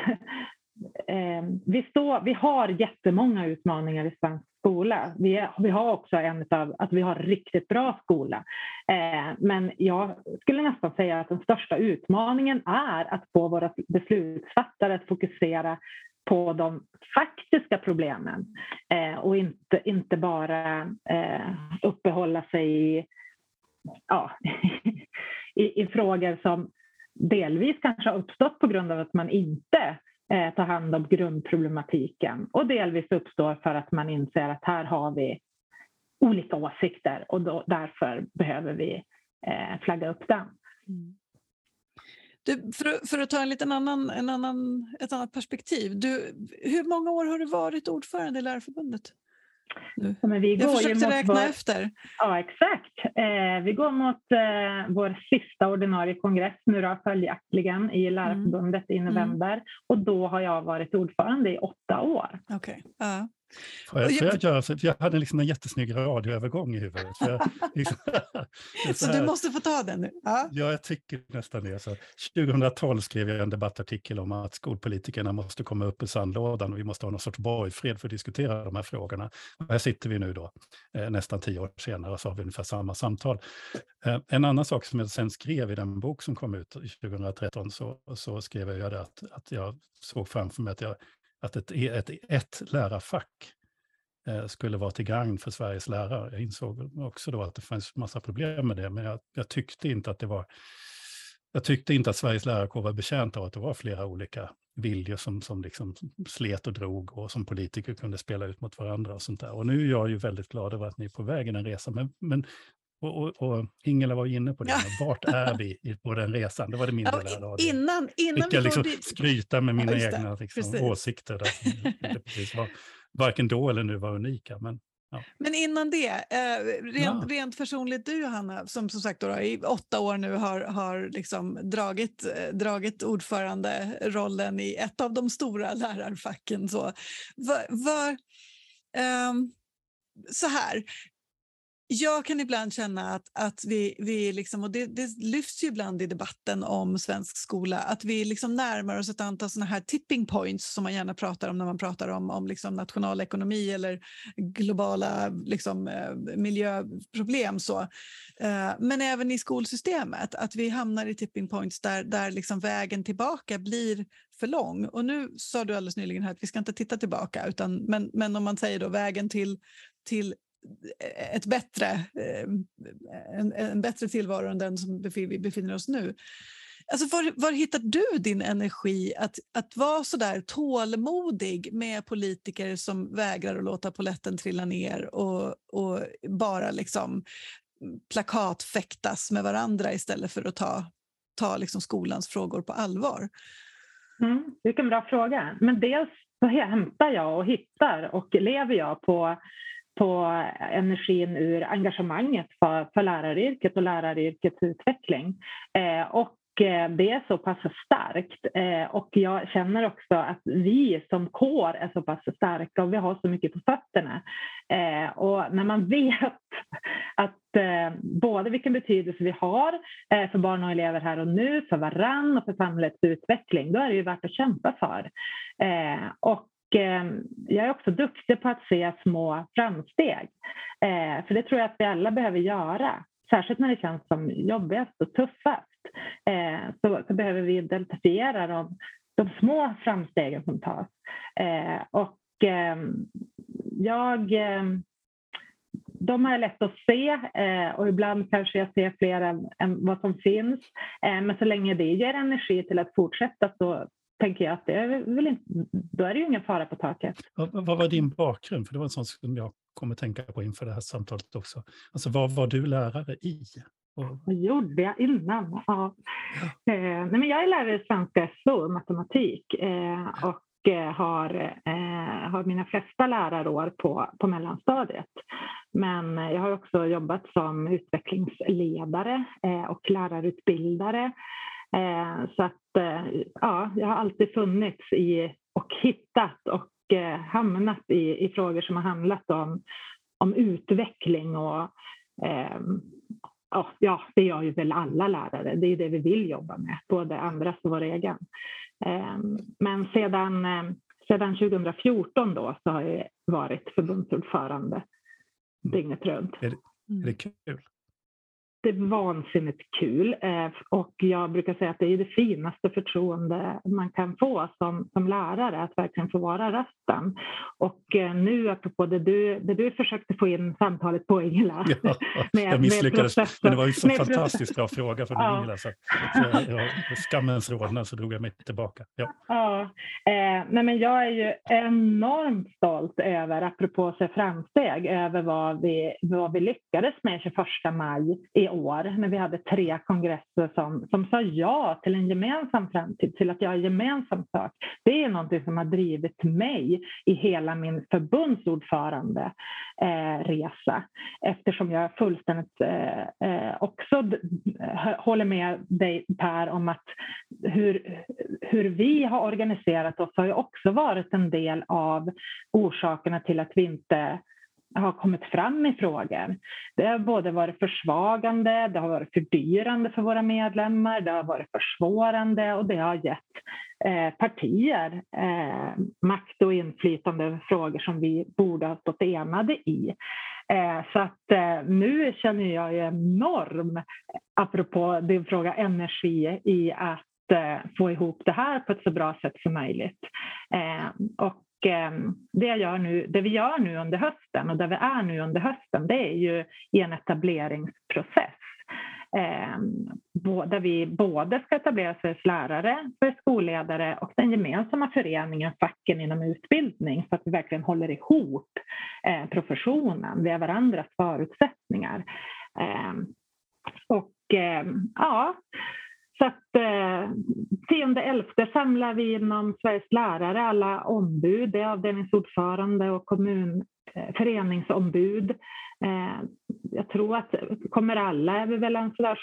eh, vi, står, vi har jättemånga utmaningar i svensk skola. Vi, är, vi har också en av att alltså vi har riktigt bra skola. Eh, men jag skulle nästan säga att den största utmaningen är att få våra beslutsfattare att fokusera på de faktiska problemen eh, och inte, inte bara eh, uppehålla sig i, ja, i, i frågor som delvis kanske har uppstått på grund av att man inte eh, ta hand om grundproblematiken och delvis uppstår för att man inser att här har vi olika åsikter och då, därför behöver vi eh, flagga upp den. Mm. Du, för, för, att ta en liten annan, en annan, ett annat perspektiv. Du, hur många år har du varit ordförande i Lärarförbundet? Men vi jag försökte räkna vår... efter. Ja, exakt. Eh, vi går mot eh, vår sista ordinarie kongress nu då, följaktligen i Lärarförbundet mm. i november. Mm. Och då har jag varit ordförande i åtta år. Okej. Okay. Uh. Får jag, får jag, göra, för jag hade liksom en jättesnygg radioövergång i huvudet. Jag, liksom, så, så du måste få ta den nu? Ja, ja jag tycker nästan det. Så 2012 skrev jag en debattartikel om att skolpolitikerna måste komma upp ur sandlådan och vi måste ha någon sorts borgfred för att diskutera de här frågorna. Och här sitter vi nu då, eh, nästan tio år senare, och så har vi ungefär samma samtal. Eh, en annan sak som jag sen skrev i den bok som kom ut 2013, så, så skrev jag det att, att jag såg framför mig att jag att ett, e, ett, ett lärarfack eh, skulle vara till gagn för Sveriges lärare. Jag insåg också då att det fanns massa problem med det, men jag, jag tyckte inte att det var jag tyckte inte att Sveriges lärarkår var betjänt av att det var flera olika viljor som, som liksom slet och drog och som politiker kunde spela ut mot varandra. och sånt där. Och nu är jag ju väldigt glad över att ni är på väg i den resan. Men, men och, och, och, Ingela var inne på det, ja. vart är vi på den resan? Det var det min del ja, Innan, innan Fick jag liksom skryta med mina ja, egna liksom, åsikter, där, som precis var, varken då eller nu var unika. Men, ja. men innan det, eh, rent, rent personligt du Johanna, som som sagt då, i åtta år nu har, har liksom dragit, eh, dragit ordförande-rollen i ett av de stora lärarfacken. Så, var, var um, så här, jag kan ibland känna att, att vi, vi liksom, och det, det lyfts ju ibland i debatten om svensk skola, att vi liksom närmar oss ett antal såna här tipping points som man gärna pratar om när man pratar om, om liksom nationalekonomi eller globala liksom, eh, miljöproblem. Så. Eh, men även i skolsystemet, att vi hamnar i tipping points där, där liksom vägen tillbaka blir för lång. Och nu sa du alldeles nyligen här att vi ska inte titta tillbaka, utan, men, men om man säger då vägen till till Eh, ett bättre, eh, en, en, bättre tillvaro än den som vi befinner oss nu. Alltså var, var hittar du din energi att, att vara så där tålmodig med politiker som vägrar att låta poletten trilla ner och, och bara liksom plakatfäktas med varandra istället för att ta, ta liksom skolans frågor på allvar? Mm, vilken bra fråga. Men dels så hämtar jag och hittar och lever jag på på energin ur engagemanget för, för läraryrket och läraryrkets utveckling. Eh, och eh, det är så pass starkt. Eh, och jag känner också att vi som kår är så pass starka och vi har så mycket på fötterna. Eh, och när man vet att både vilken betydelse vi har för barn och elever här och nu, för varann och för samhällets utveckling, då är det ju värt att kämpa för. Och Eh, jag är också duktig på att se små framsteg. Eh, för det tror jag att vi alla behöver göra. Särskilt när det känns som jobbigast och tuffast eh, så, behöver vi identifiera de, de små framstegen som tas. Och jag de är lätt att se och ibland kanske jag ser fler än, vad som finns. Men så länge det ger energi till att fortsätta så tänker jag att det är väl inte, då är det ju ingen fara på taket. Vad, var din bakgrund? För det var en sån som jag kommer tänka på inför det här samtalet också. Alltså vad var du lärare i? Vad gjorde jag innan? Ja. Eh, nej, men jag är lärare i svenska SO, matematik. Eh, och eh, har, eh, har mina flesta lärarår på, på mellanstadiet. Men jag har också jobbat som utvecklingsledare eh, och lärarutbildare. Eh, så att ja, jag har alltid funnits i och hittat och hamnat i, i frågor som har handlat om, om utveckling och ja, det gör ju väl alla lärare. Det är det vi vill jobba med, både andras och vår egen. Ehm, men sedan, ehm, sedan 2014 då så har jag varit förbundsordförande mm. dygnet runt. Är det, är det kul? Vansinnigt kul eh, och jag brukar säga att det är det finaste förtroende man kan få som, som lärare, att verkligen få vara rösten. Och eh, nu apropå det du, det du försökte få in samtalet på Ingela. Ja, med, jag misslyckades, men det var ju så fantastiskt bra fråga från ja. Ingela så, så jag, skammens rodnad så drog jag mig tillbaka. Ja. Ja, eh, nej men jag är ju enormt stolt över, apropå se framsteg, över vad vi, vad vi lyckades med 21 maj i år när vi hade tre kongresser som, som sa ja till en gemensam framtid, till att göra gemensam sak. Det är något som har drivit mig i hela min förbundsordförande eh, resa eftersom jag fullständigt eh, eh också eh, håller med dig Per om att hur, hur vi har organiserat oss har ju också varit en del av orsakerna till att vi inte har kommit fram i frågor. Det har både varit försvagande, det har varit fördyrande för våra medlemmar, det har varit försvårande och det har gett eh, partier eh, makt och inflytande över frågor som vi borde ha stått enade i. Eh, så att eh, nu känner jag enorm, apropå din fråga, energi i att eh, få ihop det här på ett så bra sätt som möjligt. Eh, och Ehm, det, gör nu, det vi gör nu under hösten och där vi är nu under hösten det är ju i en etableringsprocess ehm, där vi både ska etablera Sveriges lärare, för skolledare och den gemensamma föreningen facken inom utbildning så att vi verkligen håller ihop eh, professionen. Vi är varandras förutsättningar. Ehm, och ja, så att eh, 10-11 samlar vi inom Sveriges lärare alla ombud, det är avdelningsordförande och kommun, eh, föreningsombud. Eh, jag tror att kommer alla är vi väl en sådär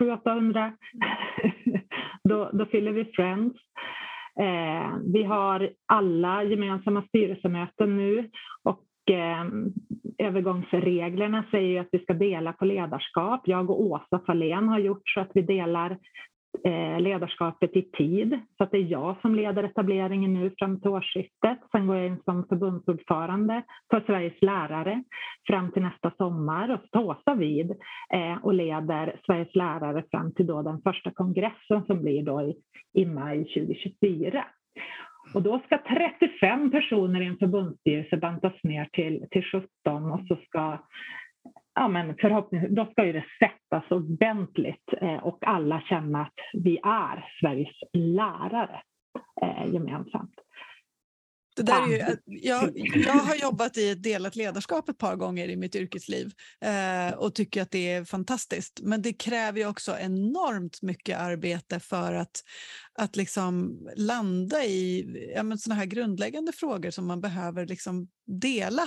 700-800. då, då fyller vi Friends. Eh, vi har alla gemensamma styrelsemöten nu och eh, övergångsreglerna säger att vi ska dela på ledarskap. Jag och Åsa Fahlén har gjort så att vi delar Eh, ledarskapet i tid. Så att det är jag som leder etableringen nu fram till årsskiftet. Sen går jag in som förbundsordförande för Sveriges lärare fram till nästa sommar och tar Åsa vid eh, och leder Sveriges lärare fram till då den första kongressen som blir då i, i maj 2024. Och då ska 35 personer i en förbundsstyrelse bantas ner till, till 17 och så ska ja, men förhoppningsvis, då ska ju det sättas ordentligt eh, och alla känna att vi är Sveriges lärare eh, gemensamt. Det där är ju, jag, jag har jobbat i ett delat ledarskap ett par gånger i mitt yrkesliv eh, och tycker att det är fantastiskt. Men det kräver också enormt mycket arbete för att, att liksom landa i ja, såna här grundläggande frågor som man behöver liksom dela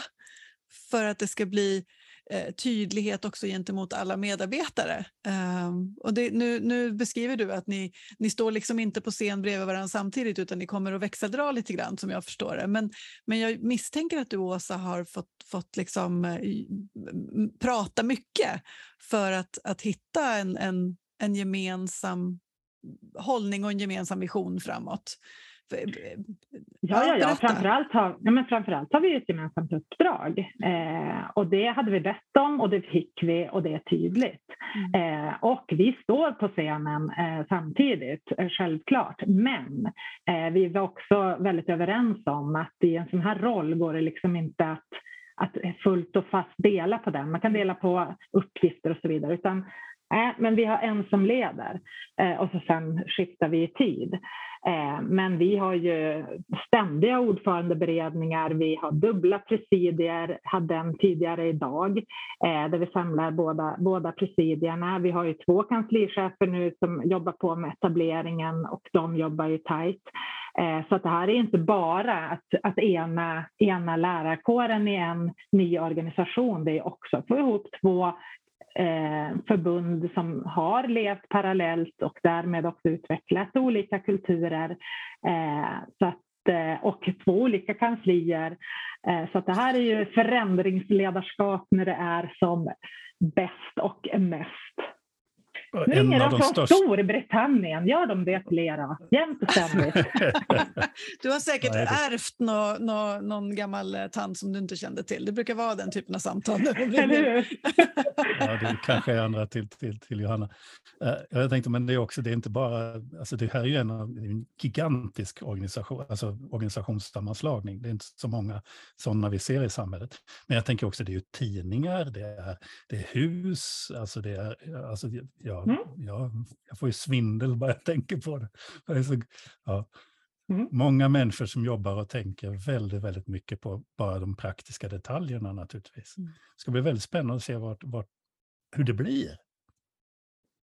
för att det ska bli eh, tydlighet också gentemot alla medarbetare. Um, och det, nu, nu beskriver du att ni, ni står liksom inte på scen bredvid varandra samtidigt utan ni kommer att växeldra lite grann som jag förstår det. Men, men jag misstänker att du Åsa har fått, fått liksom, eh, prata mycket för att, att hitta en, en, en gemensam mm, hållning och en gemensam vision framåt. Ja, ja, ja. Framförallt, har, ja men framförallt har vi ett gemensamt uppdrag. Eh, och det hade vi bett om och det fick vi och det är tydligt. Mm. Eh, och vi står på scenen eh, samtidigt, eh, självklart. Men eh, vi var också väldigt överens om att i en sån här roll går det liksom inte att att fullt och fast dela på den. Man kan dela på uppgifter och så vidare. Utan, äh, men vi har en som leder eh, och så sen skiftar vi i tid. Eh, men vi har ju ständiga ordförandeberedningar, vi har dubbla presidier, hade en tidigare idag eh, där vi samlar båda, båda presidierna. Vi har ju två kanslichefer nu som jobbar på med etableringen och de jobbar ju tajt. Eh, så att det här är inte bara att, att ena, ena lärarkåren i en ny organisation, det är också att få ihop två Eh, förbund som har levt parallellt och därmed också utvecklat olika kulturer. Eh, så att, eh, och två olika kanslier. Eh, så att det här är ju förändringsledarskap när det är som bäst och mest. Nu ringer de från största... Storbritannien. Gör de det er jämt och ständigt? du har säkert Nej, det... ärvt nå, nå, någon gammal eh, tant som du inte kände till. Det brukar vara den typen av samtal. ja, det kanske är andra till, till, till Johanna. Uh, jag tänkte, men det är också, det är inte bara, alltså det här är ju en, en gigantisk organisation, alltså organisationssammanslagning. Det är inte så många sådana vi ser i samhället. Men jag tänker också, det är ju tidningar, det är, det är hus, alltså det är, alltså, ja, jag, mm. jag, jag får ju svindel bara jag tänker på det. det så, ja. Mm. Många människor som jobbar och tänker väldigt, väldigt mycket på bara de praktiska detaljerna naturligtvis. Mm. Det ska bli väldigt spännande att se vart, vart, hur det blir.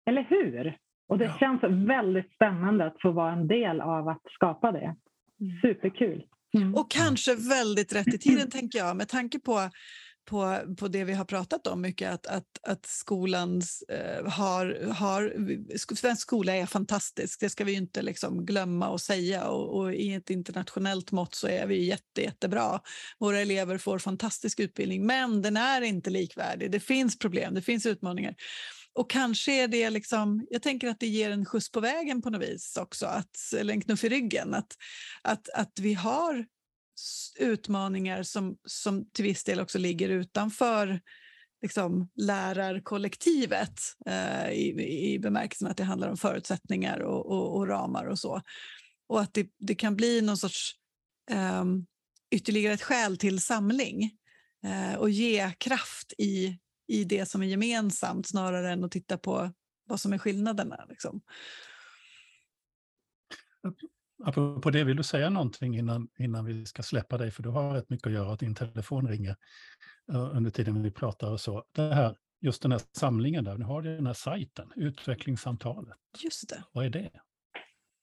Eller hur? Och det ja. känns väldigt spännande att få vara en del av att skapa det. Mm. Superkul. Mm. Och kanske väldigt rätt i tiden, tänker jag, med tanke på på, på det vi har pratat om mycket, att, att, att skolans eh, har, har... Svensk skola är fantastisk, det ska vi inte liksom glömma och säga. Och, och, I ett internationellt mått så är vi jätte, jättebra. Våra elever får fantastisk utbildning, men den är inte likvärdig. Det finns problem, det finns utmaningar. Och kanske är det liksom, jag tänker att det ger en skjuts på vägen på något vis också, att, eller en knuff i ryggen. Att, att, att vi har utmaningar som, som till viss del också ligger utanför liksom, lärarkollektivet eh, i, i bemärkelsen att det handlar om förutsättningar och, och, och ramar och så. Och att det, det kan bli någon sorts eh, ytterligare ett skäl till samling eh, och ge kraft i, i det som är gemensamt snarare än att titta på vad som är skillnaderna. Liksom. Apropå det, vill du säga någonting innan, innan vi ska släppa dig? För du har rätt mycket att göra, att din telefon ringer uh, under tiden vi pratar och så. Det här, just den här samlingen där, nu har du den här sajten, utvecklingssamtalet. Just det. Vad är det?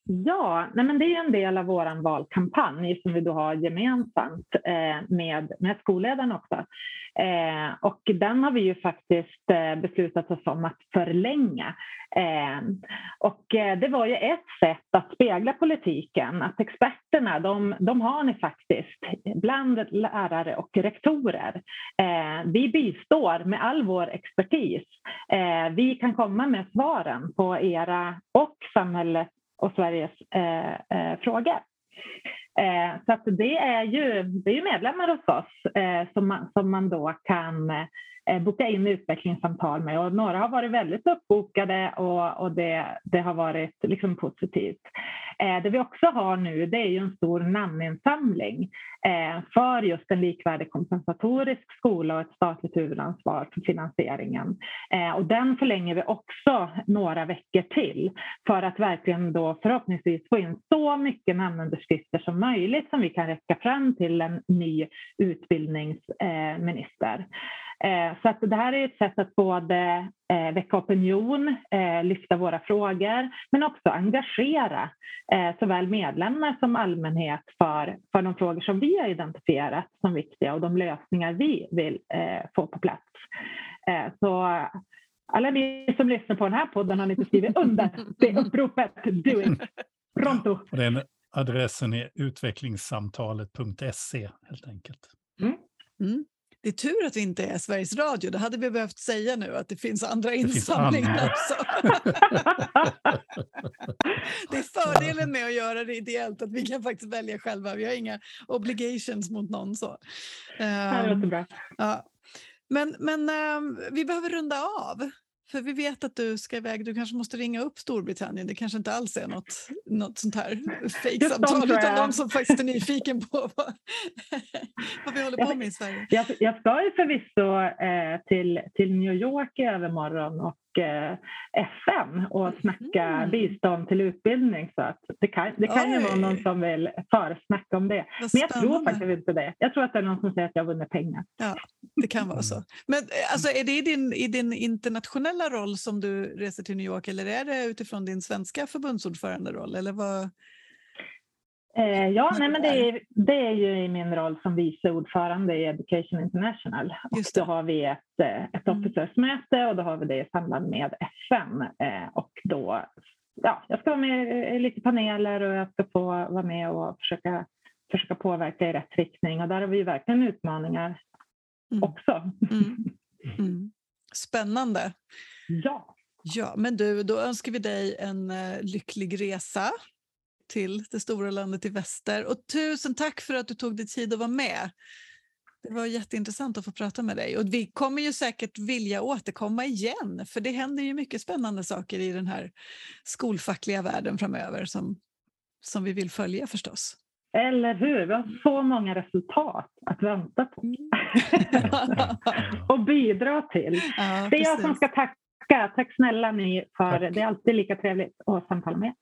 Ja, nej men det är en del av vår valkampanj som vi då har gemensamt eh, med, med skolledarna också. Eh, och den har vi ju faktiskt eh, beslutat oss om att förlänga. Eh, och eh, det var ju ett sätt att spegla politiken, att experterna, de, de har ni faktiskt bland lärare och rektorer. Eh, vi bistår med all vår expertis. vi kan komma med svaren på era och samhällets och Sveriges eh, eh, frågor. Eh, så att det är ju, det är ju medlemmar hos oss eh, som, man, som man då kan eh, Eh, boka in utvecklingssamtal med och några har varit väldigt uppbokade och, och det, det har varit liksom positivt. Eh, det vi också har nu det är ju en stor namninsamling eh, för just en likvärdig kompensatorisk skola och ett statligt huvudansvar för finansieringen. Eh, och den förlänger vi också några veckor till för att verkligen då förhoppningsvis få in så mycket namnunderskrifter som möjligt som vi kan räcka fram till en ny utbildningsminister. Eh, Eh, så att det här är ett sätt att både eh, väcka opinion, eh, lyfta våra frågor, men också engagera såväl medlemmar som allmänhet för, för de frågor som vi har identifierat som viktiga och de lösningar vi vill få på plats. Så alla ni som lyssnar på den här podden har inte skrivit under det uppropet. Do it! Pronto! Och den adressen är utvecklingssamtalet.se helt enkelt. Mm. Mm. Det är tur att vi inte är Sveriges Radio. Det hade vi behövt säga nu, att det finns andra insamlingar också. det är fördelen med att göra det ideellt, att vi kan faktiskt välja själva. Vi har inga obligations mot någon. Så. det låter bra. Ja. Men, men um, vi behöver runda av. För vi vet att du ska iväg, du kanske måste ringa upp Storbritannien. Det kanske inte alls är något, något sånt här fejksamtal utan de som faktiskt är nyfiken på vad, vad vi håller på med i Sverige. Jag, jag ska ju förvisso eh, till, till New York i övermorgon och FN och snacka mm. bistånd till utbildning. Så att det kan, det kan ju vara någon som vill försnacka om det. Men jag tror faktiskt inte det. Jag tror att det är någon som säger att jag vunnit pengar. Ja, det kan vara så. Men eh, alltså, är det i din, i din internationella roll som du reser till New York eller är det utifrån din svenska förbundsordförande-roll? Eller vad, Eh, ja, nej, men det är, det är ju i min roll som vice ordförande i Education International. Och då har vi ett, eh, ett mm. officersmöte och då har vi det i samband med FN. Eh, och då, ja, jag ska vara med i lite paneler och jag ska få vara med och försöka, försöka påverka i rätt riktning. Och där har vi ju verkligen utmaningar mm. också. Mm. mm. Spännande. Ja. Ja, men du, då önskar vi dig en uh, lycklig resa till det stora landet i väster. Och tusen tack för att du tog dig tid att vara med. Det var jätteintressant att få prata med dig. Och vi kommer ju säkert vilja återkomma igen, för det händer ju mycket spännande saker i den här skolfackliga världen framöver som, som vi vill följa förstås. Eller hur? Vi har så många resultat att vänta på mm. och bidra till. Ja, det är jag som ska tacka. Tack snälla ni, för Tack. det är alltid lika trevligt att samtala med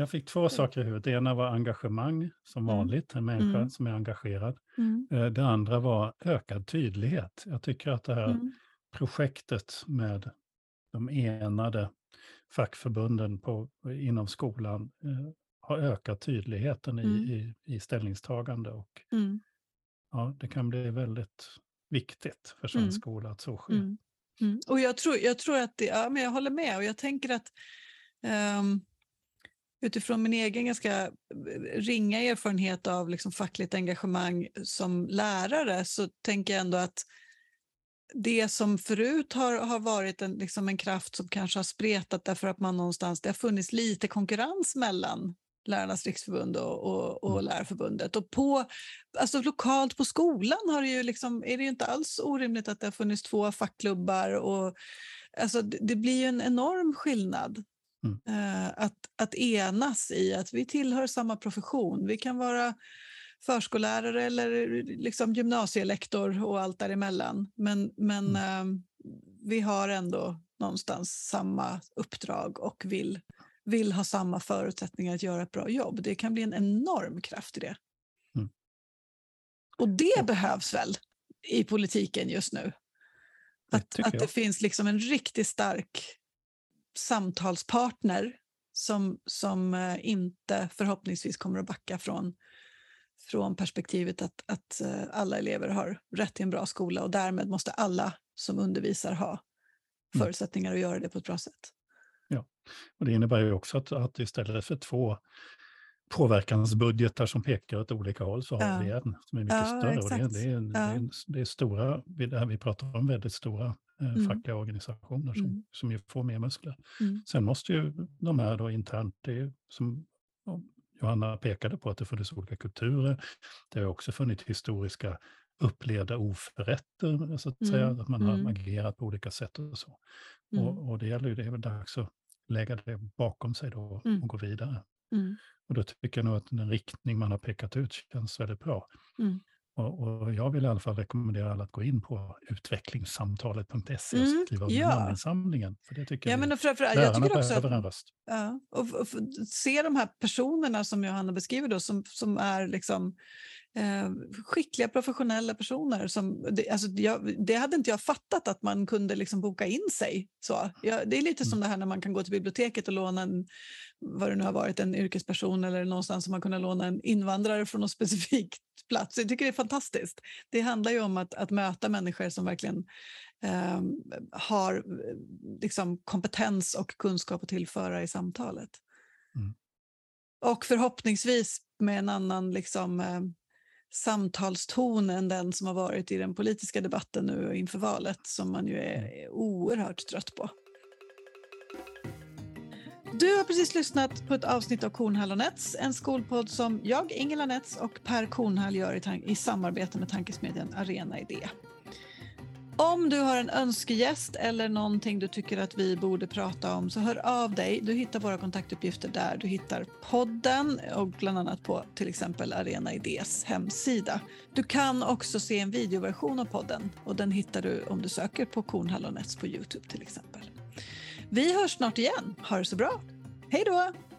Jag fick två saker i huvudet. Det ena var engagemang, som mm. vanligt, en människa mm. som är engagerad. Mm. Eh, det andra var ökad tydlighet. Jag tycker att det här mm. projektet med de enade fackförbunden på, inom skolan eh, har ökat tydligheten i, mm. i, i ställningstagande. Och, mm. ja, det kan bli väldigt viktigt för svensk skola att så sker. Och jag tror, jag tror att det, ja, men jag håller med och jag tänker att um, utifrån min egen ganska eh, ringa erfarenhet av liksom fackligt engagemang som lärare så tänker jag ändå att det som förut har, har varit en, liksom en kraft som kanske har spretat därför att man någonstans, det har funnits lite konkurrens mellan Lärarnas riksförbund och, och, och mm. Lärarförbundet. Och på, alltså lokalt på skolan har det ju liksom, är det ju inte alls orimligt att det har funnits två fackklubbar. Och, alltså, det, det blir ju en enorm skillnad Mm. Eh, att, att enas i att vi tillhör samma profession. Vi kan vara förskollärare eller liksom gymnasielektor och allt däremellan. Men, men mm. eh, vi har ändå någonstans samma uppdrag och vill, vill ha samma förutsättningar att göra ett bra jobb. Det kan bli en enorm kraft i det. Mm. Och det behövs väl i politiken just nu? Att, det att det finns liksom en riktigt stark samtalspartner som, som eh, inte förhoppningsvis kommer att backa från, från perspektivet att, att eh, alla elever har rätt till en bra skola och därmed måste alla som undervisar ha mm. förutsättningar att göra det på ett bra sätt. Ja, och det innebär ju också att, att istället för två påverkansbudgetar som pekar åt olika håll så har ja. vi en som är mycket ja, större. Och det, det, är, ja. det, är, det är stora, vi pratar om väldigt stora mm. fackliga organisationer som, mm. som ju får mer muskler. Mm. Sen måste ju de här då internt, det är som Johanna pekade på, att det funnits olika kulturer. Det har också funnits historiska upplevda oförrätter, så att säga, mm. att man har mm. agerat på olika sätt och så. Och, mm. och, det gäller ju, det är väl dags att lägga det bakom sig då och gå vidare. Och då tycker jag nog att den riktning man har pekat ut känns väldigt bra. Och, och, jag vill i alla fall rekommendera alla att gå in på utvecklingssamtalet.se och mm, skriva ja. namninsamlingen. För det tycker ja, men framför, jag tycker också att, en röst. Ja, och, och, se de här personerna som Johanna beskriver då, som, som är liksom eh, skickliga professionella personer. Som, det, alltså, jag, det hade inte jag fattat att man kunde liksom boka in sig. Så, ja, det är lite som mm. det här när man kan gå till biblioteket och låna en, vad det nu har varit, en yrkesperson eller någonstans som man kunde låna en invandrare från någon specifik plats. Jag tycker det är fantastiskt. Det handlar ju om att, att möta människor som verkligen eh, har liksom, kompetens och kunskap att tillföra i samtalet. Mm. Och förhoppningsvis med en annan liksom, eh, samtalston än den som har varit i den politiska debatten nu inför valet som man ju är mm. oerhört trött på. Du har precis lyssnat på ett avsnitt av Kornhall och Nets, en skolpodd som jag, Ingela Nets och Per Kornhall gör i, i samarbete med tankesmedjan Arena Idé. Om du har en önskegäst eller någonting du tycker att vi borde prata om så hör av dig. Du hittar våra kontaktuppgifter där. Du hittar podden och bland annat på till exempel Arena Idés hemsida. Du kan också se en videoversion av podden och den hittar du om du söker på Kornhall på Youtube till exempel. Vi hörs snart igen. Ha det så bra. Hej då!